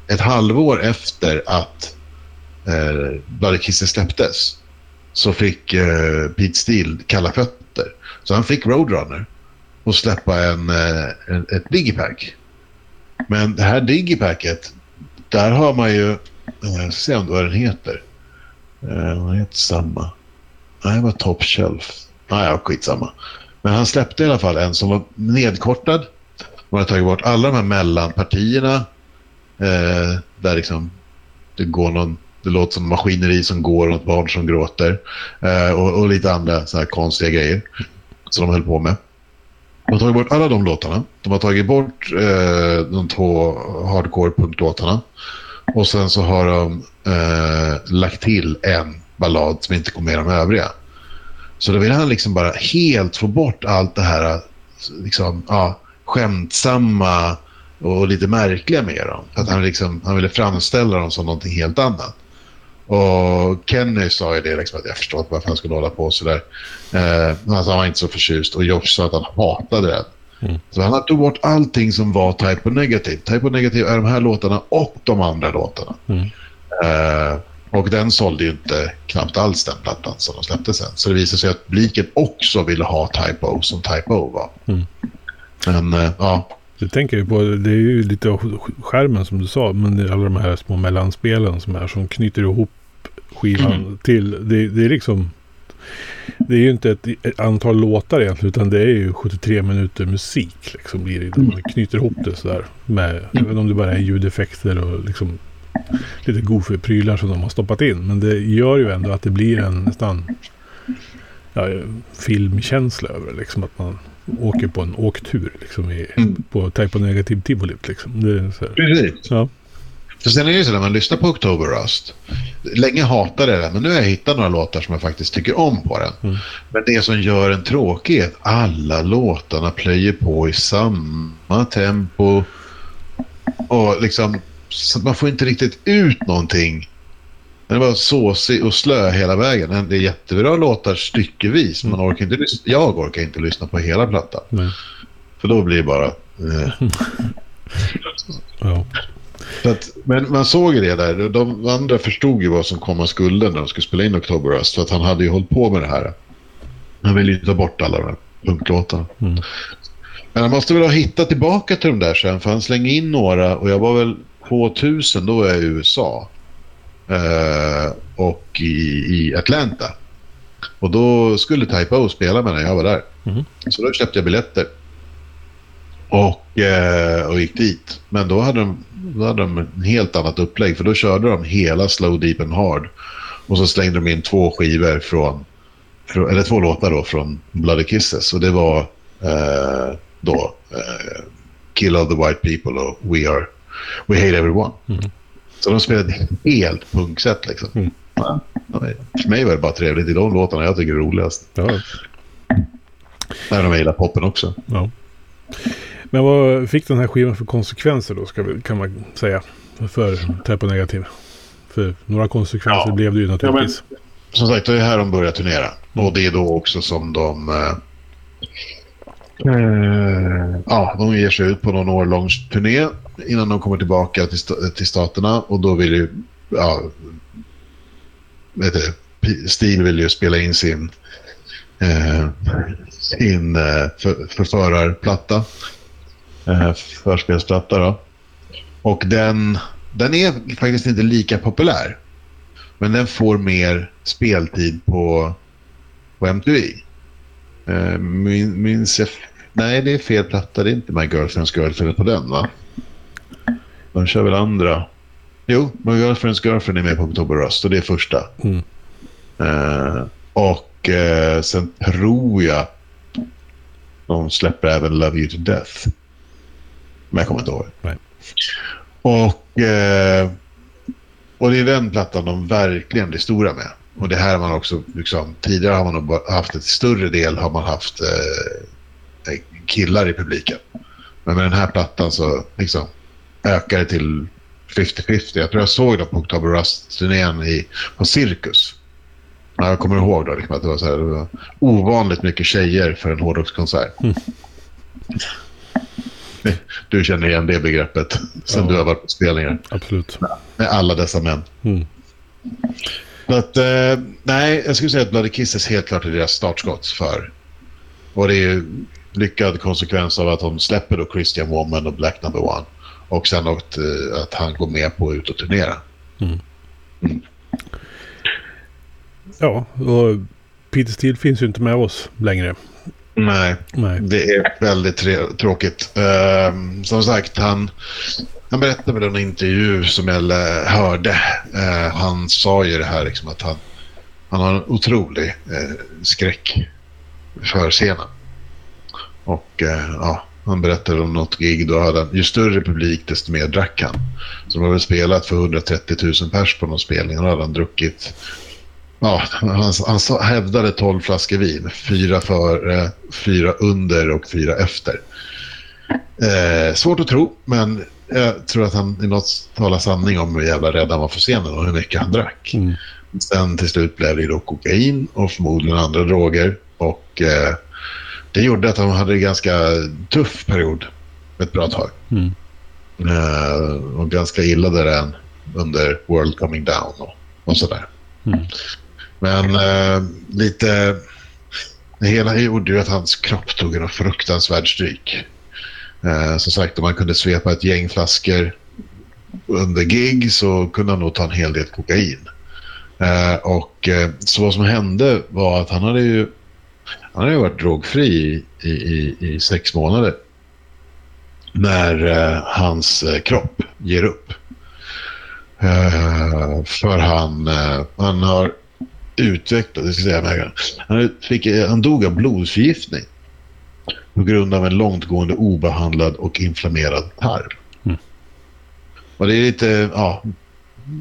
Ett halvår efter att eh, Bloody Kisses släpptes så fick eh, Pete Steele kalla fötter. Så han fick Roadrunner och släppa en, eh, en, ett digipack. Men det här digipacket, där har man ju... Jag ska se om vad den heter. Eh, den heter samma. Nej, det var Top Shelf. Nej, ja, skitsamma. Men han släppte i alla fall en som var nedkortad. Man hade tagit bort alla de här mellanpartierna. Eh, där liksom det går någon det låter som maskineri som går och ett barn som gråter. Eh, och, och, lite andra så här konstiga grejer som de höll på med. De har tagit bort alla de låtarna. De har tagit bort eh, de två hardcore punklåtarna. Och sen så har de eh, lagt till en ballad som inte kommer med de övriga. Så då vill han liksom bara helt få bort allt det här liksom, ja, skämtsamma och lite märkliga med dem. Att han, liksom, han ville framställa dem som någonting helt annat. Och Kenny sa ju det liksom att jag förstår inte varför han skulle hålla på sådär. Eh, alltså han var inte så förtjust och Josh sa att han hatade det. Mm. Så han tog bort allting som var Type Negative. Type Negative är de här låtarna och de andra låtarna. Mm. Eh, och den sålde ju inte knappt alls den plattan som de släppte sen. Så det visade sig att Bliken också ville ha Typo som Typo var. Mm. Men eh, ja, det tänker jag på. Det är ju lite skärmen som du sa. Men det är alla de här små mellanspelen som är som knyter ihop skivan mm. till. Det, det, är liksom. Det är ju inte ett, ett, antal låtar egentligen. Utan det är ju 73 minuter musik. Liksom blir det. Man knyter ihop det sådär. Med, mm. Även om det bara är ljudeffekter och liksom lite goofy-prylar som de har stoppat in. Men det gör ju ändå att det blir en nästan ja, filmkänsla över det. Liksom att man åker på en åktur liksom i, mm. på Type Negativ Tivoli. Liksom. Precis. Ja. För sen är det ju så när man lyssnar på October Rust. Länge hatade jag den, men nu har jag hittat några låtar som jag faktiskt tycker om på den. Mm. Men det som gör en tråkig är att alla låtarna plöjer på i samma tempo. Och liksom, man får inte riktigt ut någonting den var såsig och slö hela vägen. Det är jättebra låtar styckevis. Man mm. orkar inte jag orkar inte lyssna på hela plattan. Nej. För då blir det bara... Eh. ja. Att, men man såg ju det där. De andra förstod ju vad som komma skulle när de skulle spela in October Rust. För att han hade ju hållit på med det här. Han ville ju ta bort alla de här punktlåtarna. Mm. Men han måste väl ha hittat tillbaka till de där sen. För han slängde in några och jag var väl 2000, då var jag i USA. Eh, och i, i Atlanta. Och då skulle Type O spela med när jag var där. Mm. Så då köpte jag biljetter. Och, eh, och gick dit. Men då hade, de, då hade de en helt annat upplägg. För då körde de hela Slow, Deep and Hard. Och så slängde de in två skivor från, från eller två låtar då från Bloody Kisses. Och det var eh, då eh, Kill of the White People och We, are, We Hate Everyone. Mm. Så de spelade helt punksätt liksom. Mm. Ja, för mig var det bara trevligt. Är de låtarna jag tycker är roligast. Ja. Om jag gillar poppen också. Ja. Men vad fick den här skivan för konsekvenser då, vi, kan man säga, för Typo Negativ? För några konsekvenser ja. blev det ju naturligtvis. Ja, men, som sagt, det är här de börjar turnera. Och det är då också som de... Eh, eh, ja, de ger sig ut på någon årlång turné innan de kommer tillbaka till, till staterna. Och då vill ju... Ja, vet du, Steve vill ju spela in sin... Eh, sin eh, för, förförarplatta. Eh, förspelsplatta då. Och den, den är faktiskt inte lika populär. Men den får mer speltid på, på MTV. Eh, min, minns jag... Nej, det är fel platta. Det är inte My Girlfriend's Girlfriend på den, va? De kör väl andra. Jo, My Girlfriend's Girlfriend är med på October Rust och det är första. Mm. Uh, och uh, sen tror jag de släpper även Love You To Death. Men jag kommer inte ihåg. Nej. Och, eh, och det är den plattan de verkligen blir stora med. Och det här har man också, liksom, tidigare har man haft ett större del har man haft eh, killar i publiken. Men med den här plattan så liksom, ökar det till 50-50. Jag tror jag såg dem på October Rust-turnén på Cirkus. Jag kommer ihåg då, liksom, att det var, så här, det var ovanligt mycket tjejer för en hårdrockskonsert. Mm. Du känner igen det begreppet sen ja. du har varit på spelningar. Absolut. Med alla dessa män. Mm. Att, eh, nej, jag skulle säga att Bloody Kisses helt klart är deras startskott för. Och det är ju lyckad konsekvens av att de släpper då Christian Woman och Black Number One. Och sen att, eh, att han går med på att ut och turnera. Mm. Mm. Ja, och Peter Steele finns ju inte med oss längre. Nej, Nej. det är väldigt tråkigt. Uh, som sagt, han, han berättade i en intervju som jag hörde. Eh, han sa ju det här liksom, att han, han har en otrolig eh, skräck för scenen. Och eh, ja, han berättade om något gig. Då hade han, ju större publik desto mer drack han. Så de har väl spelat för 130 000 pers på någon spelning. Och då hade han druckit Ja, han, han hävdade 12 flaskor vin. Fyra före, eh, fyra under och fyra efter. Eh, svårt att tro, men jag tror att han i något talar sanning om hur jävla rädd han var för scenen och hur mycket han drack. Mm. Sen till slut blev det då kokain och förmodligen andra droger. Och eh, det gjorde att han hade en ganska tuff period ett bra tag. Mm. Eh, och ganska illa där under World Coming Down och, och sådär. Mm. Men eh, lite... Det hela gjorde ju att hans kropp tog en fruktansvärd stryk. Eh, som sagt, om man kunde svepa ett gäng flaskor under gig så kunde han nog ta en hel del kokain. Eh, och eh, så vad som hände var att han hade ju han hade varit drogfri i, i, i sex månader. När eh, hans eh, kropp ger upp. Eh, för han, eh, han har utvecklat, det ska jag säga han, fick, eh, han dog av blodförgiftning på grund av en långtgående obehandlad och inflammerad tarm. Mm. Och det är lite ja,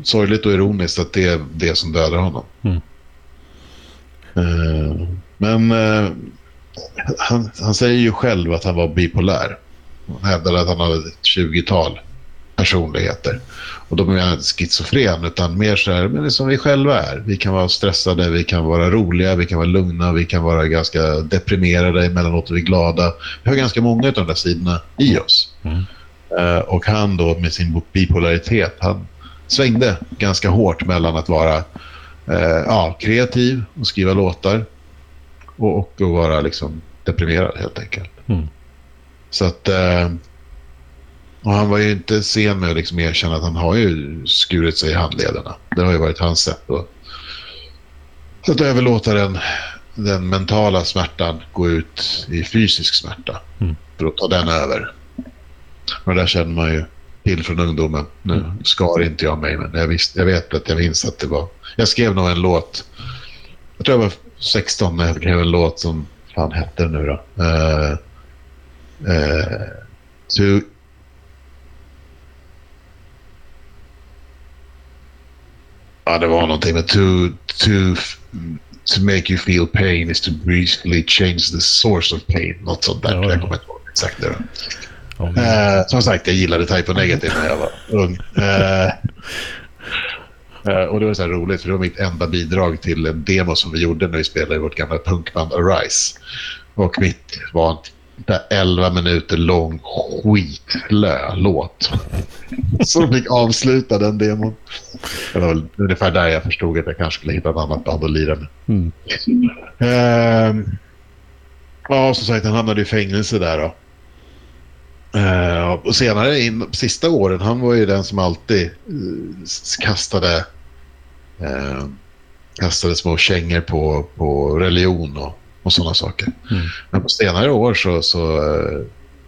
sorgligt och ironiskt att det är det som dödar honom. Mm. Uh, men uh, han, han, säger ju själv att han var bipolär. Han hävdade att han hade ett 20-tal personligheter. Och då menar jag inte schizofren utan mer så här, men det är som vi själva är. Vi kan vara stressade, vi kan vara roliga, vi kan vara lugna, vi kan vara ganska deprimerade, emellanåt är vi glada. Vi har ganska många av de där sidorna i oss. Mm. Uh, och han då med sin bipolaritet, han svängde ganska hårt mellan att vara uh, ja, kreativ och skriva låtar och, och att vara liksom deprimerad helt enkelt. Mm. Så att... Uh, och han var ju inte sen med att liksom erkänna att han har ju skurit sig i handlederna. Det har ju varit hans sätt att att överlåta den, den mentala smärtan gå ut i fysisk smärta. Mm. För att ta den över. Och där känner man ju till från ungdomen. Nu mm. skar inte jag mig, men jag, visst, jag vet att jag minns att det var... Jag skrev nog en låt. Jag tror jag var 16 när jag skrev en låt som... fan hette den nu då? Uh, uh, to, Ja, det var någonting med to, to, to make you feel pain is to briefly change the source of pain. Något sånt där. Ja, Jag kommer inte ihåg exakt det. Ja, men... uh, som sagt, jag gillade Type Negative när jag var ung. Uh, uh, och det var så roligt, för det var mitt enda bidrag till en demo som vi gjorde när vi spelade i vårt gamla punkband Arise. Och mitt var 11 minuter lång skitlö låt. Som fick avsluta den demon. Det var väl ungefär där jag förstod att jag kanske skulle hitta ett annat band att lira med. Mm. Uh, ja, som sagt, han hamnade i fängelse där då. Uh, och senare, in, sista åren, han var ju den som alltid uh, kastade, uh, kastade små kängor på, på religion och, och sådana saker. Mm. Men på senare år så, så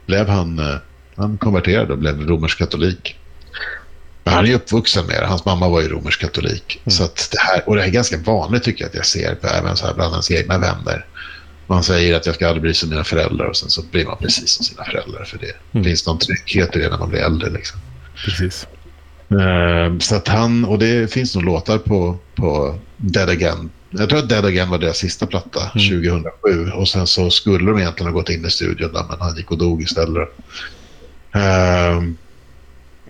blev han, han konverterad och blev romersk katolik. Men han är uppvuxen med det. Hans mamma var ju romersk katolik. Mm. Så det här, och det är ganska vanligt tycker jag att jag ser på även så här bland ens egna vänner. Man säger att jag ska aldrig bli som mina föräldrar och sen så blir man precis som sina föräldrar för det. Mm. finns någon trygghet i det när man blir äldre. Liksom. Precis. Uh, så att han, och det finns nog låtar på, på Dead Again. Jag tror att Dead Again var deras sista platta, mm. 2007. Och sen så skulle de egentligen ha gått in i studion där, men han gick och dog istället. Uh,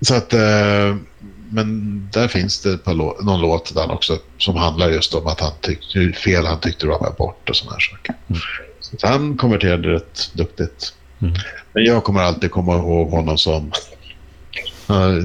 så att, uh, men där finns det lå någon låt där också som handlar just om att han tyckte, hur fel han tyckte var med abort och sådana här saker. Mm. Så han konverterade rätt duktigt. Mm. Men jag kommer alltid komma ihåg honom som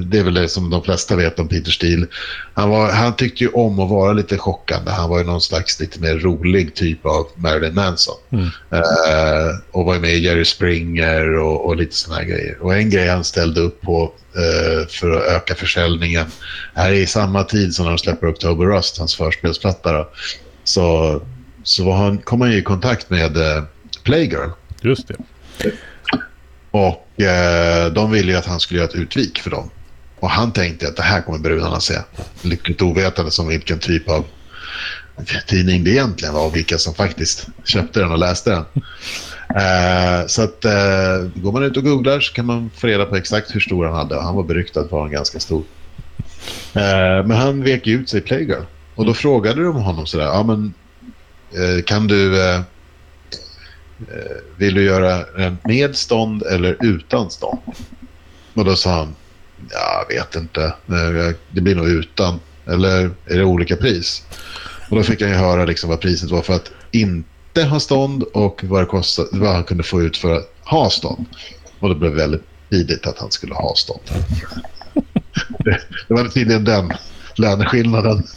det är väl det som de flesta vet om Peter Steele. Han, var, han tyckte ju om att vara lite chockande. Han var ju någon slags lite mer rolig typ av Marilyn Manson. Mm. Uh, och var med i Jerry Springer och, och lite sådana grejer. Och en grej han ställde upp på uh, för att öka försäljningen här i samma tid som de släpper October Rust, hans förspelsplatta, då, så, så var han, kom han i kontakt med uh, Playgirl. Just det. Och eh, de ville ju att han skulle göra ett utvik för dem. Och han tänkte att det här kommer brudarna se. Lyckligt ovetande som vilken typ av tidning det egentligen var och vilka som faktiskt köpte den och läste den. Eh, så att eh, går man ut och googlar så kan man få reda på exakt hur stor han hade. Han var beryktad för att vara ganska stor. Eh, men han vek ut sig i Playgirl. Och då frågade de honom sådär, ja men eh, kan du Eh, vill du göra den med stånd eller utan stånd? Och då sa han, jag vet inte, eh, det blir nog utan. Eller är det olika pris? Och då fick han ju höra liksom vad priset var för att inte ha stånd och vad, kostade, vad han kunde få ut för att ha stånd. Och det blev väldigt tidigt att han skulle ha stånd. Det, det var tydligen den löneskillnaden.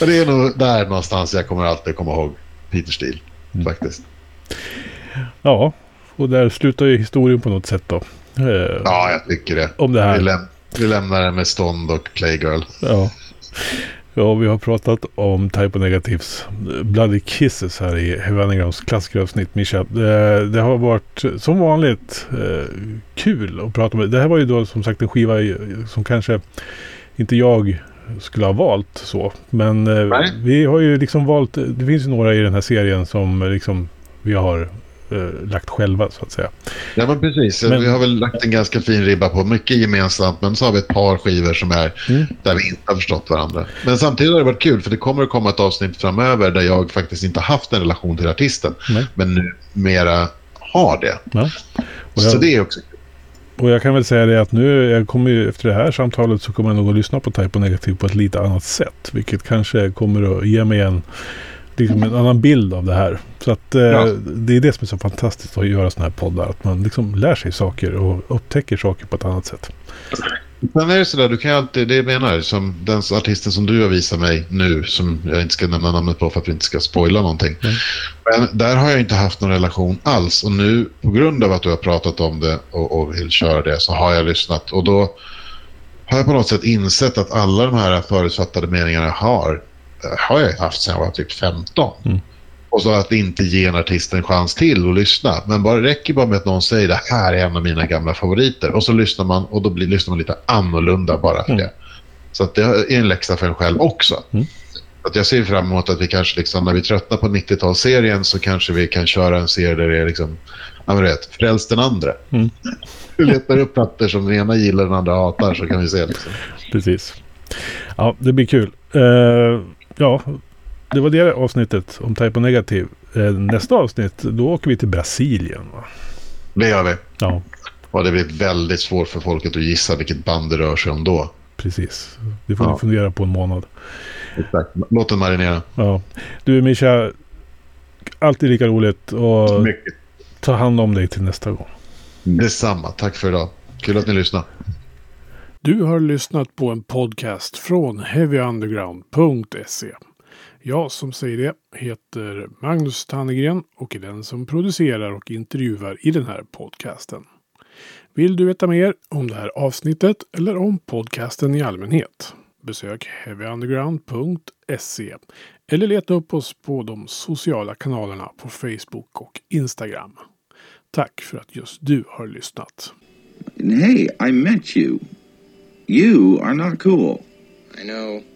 Och det är nog där någonstans jag kommer alltid komma ihåg Peter Steele. Mm. Faktiskt. Ja, och där slutar ju historien på något sätt då. Eh, ja, jag tycker det. Om det här. Vi, läm vi lämnar det med Stånd och Playgirl. Ja. Ja, vi har pratat om Type Negatives Bloody Kisses här i Wennergrams klassikeravsnitt. Mischa, det, det, har varit som vanligt eh, kul att prata med. Det här var ju då som sagt en skiva som kanske inte jag skulle ha valt så. Men eh, vi har ju liksom valt, det finns ju några i den här serien som liksom vi har eh, lagt själva så att säga. Ja men precis, men, vi har väl lagt en ganska fin ribba på mycket gemensamt men så har vi ett par skivor som är mm. där vi inte har förstått varandra. Men samtidigt har det varit kul för det kommer att komma ett avsnitt framöver där jag faktiskt inte haft en relation till artisten Nej. men nu mera har det. Ja. Jag, så det är också kul. Och jag kan väl säga det att nu, jag kommer ju, efter det här samtalet så kommer jag nog att lyssna på Type Negativ på ett lite annat sätt. Vilket kanske kommer att ge mig en, liksom en annan bild av det här. Så att eh, ja. det är det som är så fantastiskt att göra sådana här poddar. Att man liksom lär sig saker och upptäcker saker på ett annat sätt. Sen är det sådär, du kan ju alltid, det jag menar, som den artisten som du har visat mig nu, som jag inte ska nämna namnet på för att vi inte ska spoila någonting. Mm. Men där har jag inte haft någon relation alls och nu på grund av att du har pratat om det och, och vill köra det så har jag lyssnat och då har jag på något sätt insett att alla de här förutfattade meningarna jag har har jag haft sedan jag var typ 15. Mm. Och så att inte ge en artist en chans till att lyssna. Men bara räcker bara med att någon säger det här är en av mina gamla favoriter. Och så lyssnar man och då blir, lyssnar man lite annorlunda bara för mm. det. Så att det är en läxa för en själv också. Mm. Att jag ser fram emot att vi kanske liksom, när vi tröttnar på 90-talsserien så kanske vi kan köra en serie där det är liksom, ja men vet, frälst den andra. Mm. vi letar upp plattor som den ena gillar den andra hatar så kan vi se liksom. Precis. Ja, det blir kul. Uh, ja, det var det avsnittet om Type Negativ. Uh, nästa avsnitt, då åker vi till Brasilien. Va? Det gör vi. Ja. Och det blir väldigt svårt för folket att gissa vilket band det rör sig om då. Precis. Det får ja. ni fundera på en månad. Exakt. Låt den marinera. Ja. Du Mischa, alltid lika roligt och Mycket. ta hand om dig till nästa gång. Detsamma. Tack för idag. Kul att ni lyssnade. Du har lyssnat på en podcast från heavyunderground.se. Jag som säger det heter Magnus Tannegren och är den som producerar och intervjuar i den här podcasten. Vill du veta mer om det här avsnittet eller om podcasten i allmänhet? Besök heavyunderground.se eller leta upp oss på de sociala kanalerna på Facebook och Instagram. Tack för att just du har lyssnat. Hey, I met you. You are not cool. I know.